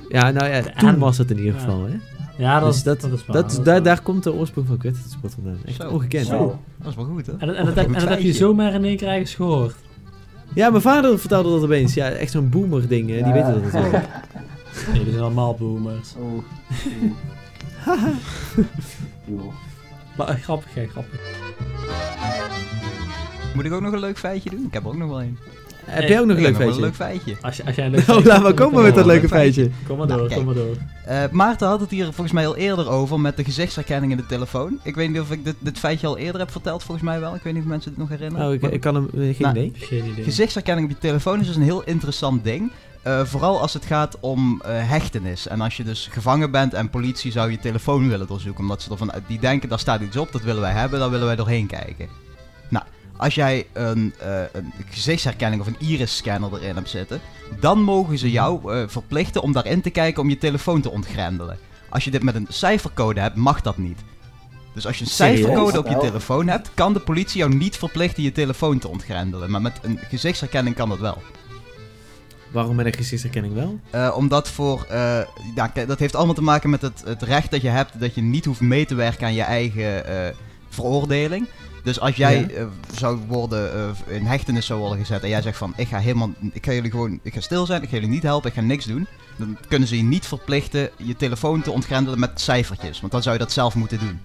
[SPEAKER 1] Ja, nou ja,
[SPEAKER 4] De
[SPEAKER 1] toen was het in ieder
[SPEAKER 4] Ja.
[SPEAKER 1] geval. Hè?
[SPEAKER 4] Ja, dat,
[SPEAKER 1] dus
[SPEAKER 4] is,
[SPEAKER 1] dat,
[SPEAKER 4] dat is waar.
[SPEAKER 1] dat,
[SPEAKER 4] dat is
[SPEAKER 1] daar, daar komt de oorsprong van kwetssport vandaan. Echt
[SPEAKER 3] Zo.
[SPEAKER 1] ongekend.
[SPEAKER 2] Zo.
[SPEAKER 3] Dat is wel goed, hè?
[SPEAKER 4] En, dat- en, dat, heb- en dat heb je zomaar in één keer ergens gehoord.
[SPEAKER 1] Ja, mijn vader vertelde dat opeens. Ja, echt zo'n boomer ding. hè. Die
[SPEAKER 2] Ja.
[SPEAKER 1] weten dat natuurlijk. [laughs]
[SPEAKER 4] Nee, die zijn allemaal boomers.
[SPEAKER 2] Oeh. [laughs] [laughs]
[SPEAKER 4] Maar eh, grappig, hè, grappig.
[SPEAKER 3] Moet ik ook nog een leuk feitje doen? Ik heb ook nog wel een.
[SPEAKER 1] Heb jij ook nog een leuk feitje?
[SPEAKER 3] een leuk feitje.
[SPEAKER 4] Als, als jij een [laughs] leuk
[SPEAKER 1] Nou,
[SPEAKER 4] feitje
[SPEAKER 1] laat maar komen met dat leuke
[SPEAKER 3] feitje.
[SPEAKER 4] Kom maar
[SPEAKER 3] Nou,
[SPEAKER 4] door,
[SPEAKER 3] kijk.
[SPEAKER 4] kom maar door.
[SPEAKER 3] Eh, Maarten had het hier volgens mij al eerder over met de gezichtsherkenning in de telefoon. Ik weet niet of ik dit, dit feitje al eerder heb verteld, volgens mij wel. Ik weet niet of mensen dit nog herinneren.
[SPEAKER 1] Nou, ik,
[SPEAKER 3] Maar
[SPEAKER 1] ik kan hem... Geen
[SPEAKER 3] Nou,
[SPEAKER 1] idee.
[SPEAKER 4] Geen idee.
[SPEAKER 3] Gezichtsherkenning op je telefoon is dus een heel interessant ding. Eh, vooral als het gaat om eh, hechtenis. En als je dus gevangen bent en politie zou je telefoon willen doorzoeken. Omdat ze ervan die denken, daar staat iets op, dat willen wij hebben, daar willen wij doorheen kijken. Nou, als jij een, eh, een gezichtsherkenning of een iris-scanner erin hebt zitten, dan mogen ze jou eh, verplichten om daarin te kijken om je telefoon te ontgrendelen. Als je dit met een cijfercode hebt, mag dat niet. Dus als je een cijfercode op je telefoon hebt, kan de politie jou niet verplichten je telefoon te ontgrendelen. Maar met een gezichtsherkenning kan dat wel.
[SPEAKER 1] Waarom met een gezichtsherkenning wel?
[SPEAKER 3] Eh, omdat voor, eh, ja, dat heeft allemaal te maken met het, het recht dat je hebt dat je niet hoeft mee te werken aan je eigen eh, veroordeling. Dus als jij
[SPEAKER 1] Ja.
[SPEAKER 3] zou worden, in hechtenis zou worden gezet en jij zegt van ik ga helemaal, ik ga jullie gewoon, ik ga stil zijn, ik ga jullie niet helpen, ik ga niks doen. Dan kunnen ze je niet verplichten je telefoon te ontgrendelen met cijfertjes, want dan zou je dat zelf moeten doen.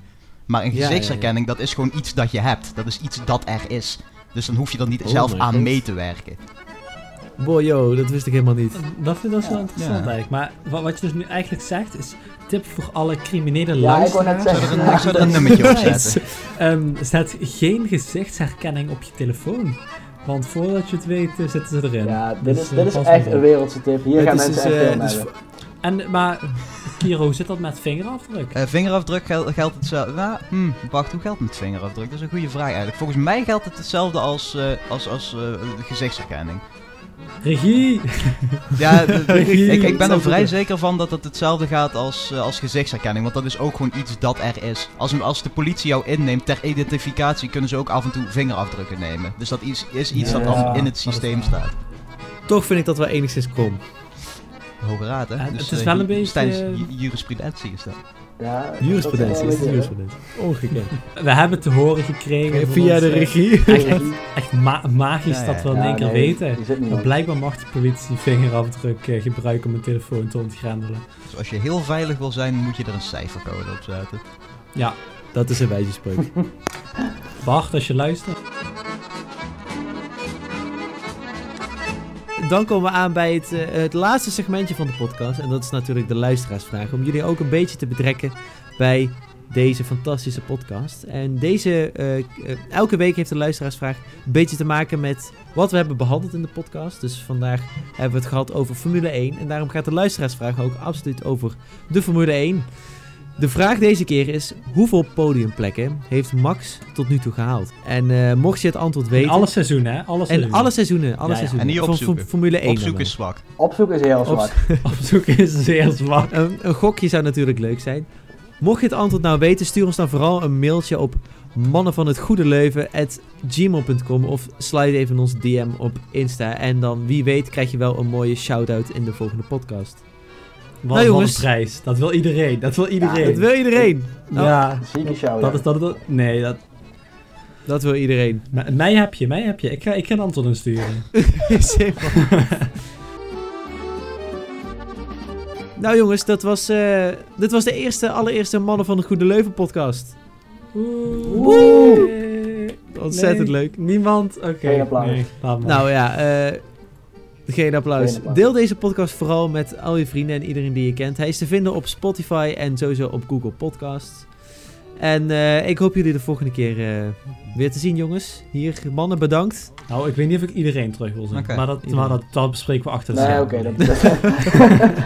[SPEAKER 3] Maar een
[SPEAKER 1] ja,
[SPEAKER 3] gezichtsherkenning, dat is gewoon iets dat je hebt. Dat is iets dat er is. Dus dan hoef je er niet
[SPEAKER 1] Oh
[SPEAKER 3] zelf aan
[SPEAKER 1] God.
[SPEAKER 3] mee te werken.
[SPEAKER 1] Boy, yo, dat wist ik helemaal niet.
[SPEAKER 4] Dat, vind- dat is wel interessant
[SPEAKER 3] Ja.
[SPEAKER 4] eigenlijk. Maar wa- wat je dus nu eigenlijk zegt is... Tip voor alle criminele
[SPEAKER 2] Ja, ik wou net.
[SPEAKER 3] Ik
[SPEAKER 2] zeggen.
[SPEAKER 3] een, ik zou er een [laughs] nummertje op zetten.
[SPEAKER 4] Ehm, zet geen gezichtsherkenning op je telefoon. Want voordat je het weet, eh, zitten ze erin.
[SPEAKER 2] Ja, dit
[SPEAKER 4] Dus,
[SPEAKER 2] is,
[SPEAKER 4] eh,
[SPEAKER 2] dit is echt een wereldse tip. Hier
[SPEAKER 1] Het
[SPEAKER 2] gaan
[SPEAKER 1] is
[SPEAKER 2] mensen
[SPEAKER 1] dus,
[SPEAKER 2] echt veel hebben.
[SPEAKER 4] En, maar, Kiro, hoe zit dat met vingerafdruk?
[SPEAKER 3] Eh, vingerafdruk gel- geldt hetzelfde. Nou, hmm, wacht, hoe geldt het met vingerafdruk? Dat is een goede vraag eigenlijk. Volgens mij geldt het hetzelfde als, eh, als, als eh, gezichtsherkenning.
[SPEAKER 4] Regie! [laughs]
[SPEAKER 3] Ja, [laughs] ik, ik ben er vrij zeker van dat het hetzelfde gaat als, eh, als gezichtsherkenning. Want dat is ook gewoon iets dat er is. Als, als de politie jou inneemt ter identificatie, kunnen ze ook af en toe vingerafdrukken nemen. Dus dat is, is iets dat al in het systeem staat.
[SPEAKER 1] Toch vind ik dat wel enigszins krom.
[SPEAKER 3] Hoge Raad, hè?
[SPEAKER 4] Ja,
[SPEAKER 3] Dus,
[SPEAKER 4] het is
[SPEAKER 3] eh,
[SPEAKER 4] wel een
[SPEAKER 3] ju-
[SPEAKER 4] beetje,
[SPEAKER 3] Tijdens
[SPEAKER 4] eh,
[SPEAKER 3] ju- jurisprudentie is dat.
[SPEAKER 2] Ja,
[SPEAKER 1] Jurisprudentie, is het jurisprudentie? Ongekend.
[SPEAKER 4] We hebben te horen gekregen.
[SPEAKER 1] Via de regie.
[SPEAKER 4] Echt, echt ma- magisch
[SPEAKER 3] Ja, ja.
[SPEAKER 4] dat we in één keer
[SPEAKER 2] nee,
[SPEAKER 4] weten. Maar blijkbaar mag de politie vingerafdruk eh, gebruiken om een telefoon te ontgrendelen.
[SPEAKER 3] Dus als je heel veilig wil zijn, moet je er een cijfercode op zetten.
[SPEAKER 4] Ja,
[SPEAKER 1] Dat is een wijze spreuk.
[SPEAKER 4] Bart, als je luistert.
[SPEAKER 1] Dan komen we aan bij het, eh, het laatste segmentje van de podcast. En dat is natuurlijk de luisteraarsvraag. Om jullie ook een beetje te betrekken bij deze fantastische podcast. En deze, eh, eh, elke week heeft de luisteraarsvraag een beetje te maken met wat we hebben behandeld in de podcast. Dus vandaag hebben we het gehad over Formule 1. En daarom gaat de luisteraarsvraag ook absoluut over de Formule 1. De vraag deze keer is: hoeveel podiumplekken heeft Max tot nu toe gehaald? En eh, mocht je het antwoord
[SPEAKER 4] In
[SPEAKER 1] weten.
[SPEAKER 4] alle seizoenen, hè? Alle
[SPEAKER 1] En
[SPEAKER 4] seizoenen.
[SPEAKER 1] alle seizoenen, alle
[SPEAKER 4] Ja, ja.
[SPEAKER 1] seizoenen.
[SPEAKER 3] En niet opzoeken.
[SPEAKER 1] van Formule 1 dan
[SPEAKER 3] Opzoeken
[SPEAKER 1] wel.
[SPEAKER 3] is zwak.
[SPEAKER 2] Opzoeken is heel
[SPEAKER 1] Op-
[SPEAKER 2] zwak. [laughs] [laughs]
[SPEAKER 4] Opzoeken is zeer zwak.
[SPEAKER 1] Een, een gokje zou natuurlijk leuk zijn. Mocht je het antwoord nou weten, stuur ons dan vooral een mailtje op mannen van het goede leuven gmail.com of slide even ons DM op Insta. En dan wie weet krijg je wel een mooie shout-out in de volgende podcast.
[SPEAKER 4] Wat
[SPEAKER 1] Nou,
[SPEAKER 4] een
[SPEAKER 1] jongens.
[SPEAKER 4] prijs. Dat wil iedereen. Dat wil iedereen.
[SPEAKER 1] Dat wil iedereen. Nou,
[SPEAKER 4] Ja,
[SPEAKER 2] Zieke show.
[SPEAKER 4] dat is dat, dat. Nee, dat,
[SPEAKER 1] Dat wil iedereen.
[SPEAKER 4] m- mij heb je, mij heb je. Ik ga, ik ga een antwoord insturen. [laughs] [laughs]
[SPEAKER 1] Nou jongens, dat was, eh, dit was de eerste, allereerste Mannen van het Goede Leuven podcast.
[SPEAKER 4] Oeh.
[SPEAKER 1] Ontzettend
[SPEAKER 4] Nee,
[SPEAKER 1] leuk.
[SPEAKER 4] Niemand? Oké.
[SPEAKER 2] Geen applaus.
[SPEAKER 4] Nee.
[SPEAKER 1] Nou ja, eh, geen applaus.
[SPEAKER 2] Geen applaus.
[SPEAKER 1] Deel deze podcast vooral met al je vrienden en iedereen die je kent. Hij is te vinden op Spotify en sowieso op Google Podcasts. En eh, ik hoop jullie de volgende keer eh, weer te zien, jongens. Hier, mannen, bedankt.
[SPEAKER 4] Nou, ik weet niet of ik iedereen terug wil zien. Maar, dat, maar dat, dat bespreken we achter de
[SPEAKER 2] Nee,
[SPEAKER 4] schermen.
[SPEAKER 2] oké. dat, [laughs]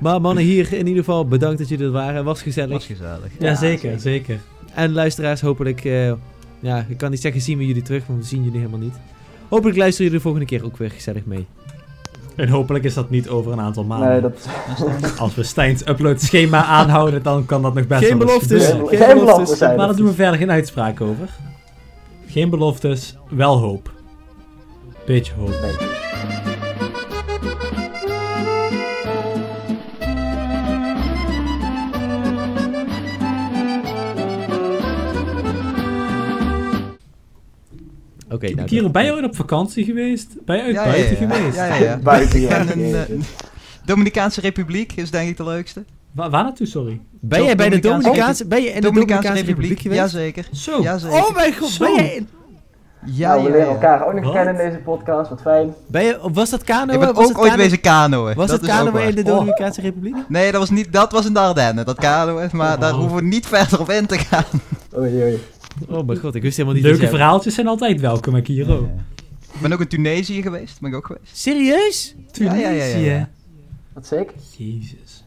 [SPEAKER 1] Maar mannen, hier in ieder geval bedankt dat jullie er waren. Het was gezellig.
[SPEAKER 3] Dat was gezellig.
[SPEAKER 4] Ja,
[SPEAKER 2] Ja,
[SPEAKER 4] zeker,
[SPEAKER 2] zeker.
[SPEAKER 4] zeker.
[SPEAKER 1] En luisteraars, hopelijk... eh, ja, ik kan niet zeggen zien we jullie terug, want we zien jullie helemaal niet. Hopelijk luisteren jullie de volgende keer ook weer gezellig mee.
[SPEAKER 4] En hopelijk is dat niet over een aantal maanden.
[SPEAKER 2] nee, dat...
[SPEAKER 4] Als we Stijn's uploadschema aanhouden, dan kan dat nog best
[SPEAKER 1] Geen beloftes.
[SPEAKER 4] gebeuren.
[SPEAKER 1] Geen
[SPEAKER 2] Geen
[SPEAKER 1] beloftes.
[SPEAKER 4] Maar daar doen we verder geen uitspraak over. Geen beloftes, wel hoop. Beetje hoop.
[SPEAKER 2] Nee.
[SPEAKER 1] Oké, nou,
[SPEAKER 4] ben je ooit op vakantie geweest? Ben je uit
[SPEAKER 3] Ja,
[SPEAKER 4] buiten
[SPEAKER 3] ja.
[SPEAKER 4] geweest?
[SPEAKER 3] Ja, ja, ja. [laughs]
[SPEAKER 2] Buiten, ja.
[SPEAKER 3] En eh, Dominicaanse Republiek is denk ik de leukste.
[SPEAKER 4] Wa- waar naartoe, sorry?
[SPEAKER 1] Ben jij bij de
[SPEAKER 3] Dominicaanse-.
[SPEAKER 1] Ben je in de Dominicaanse Republiek geweest?
[SPEAKER 3] Jazeker.
[SPEAKER 4] Zo.
[SPEAKER 3] Jazeker.
[SPEAKER 1] Oh mijn god,
[SPEAKER 4] Zo.
[SPEAKER 1] ben jij... in-
[SPEAKER 3] Ja,
[SPEAKER 2] nou, we leren elkaar ook nog kennen in deze podcast, wat fijn.
[SPEAKER 1] Ben je... Was dat kano?
[SPEAKER 3] Ik ben
[SPEAKER 1] was
[SPEAKER 3] ook
[SPEAKER 1] het
[SPEAKER 3] ooit
[SPEAKER 1] kano-
[SPEAKER 3] wezen kanoën.
[SPEAKER 1] Was
[SPEAKER 3] dat
[SPEAKER 1] het in de
[SPEAKER 4] Oh.
[SPEAKER 1] Dominicaanse Republiek?
[SPEAKER 3] Nee, dat was, niet, dat was in de Ardennen, dat kanoën. Maar daar
[SPEAKER 4] Oh.
[SPEAKER 3] hoeven we niet [laughs] verder op in te gaan.
[SPEAKER 2] Oei, oei.
[SPEAKER 1] Oh mijn god, ik wist helemaal niet
[SPEAKER 4] Leuke verhaaltjes zijn altijd welkom, hè, Kiro.
[SPEAKER 3] Ik ben ook in Tunesië geweest, ben ik ook geweest.
[SPEAKER 1] Serieus?
[SPEAKER 3] Ja, ja, ja, ja, ja.
[SPEAKER 4] Tunesië.
[SPEAKER 2] Wat zeker?
[SPEAKER 4] Jezus.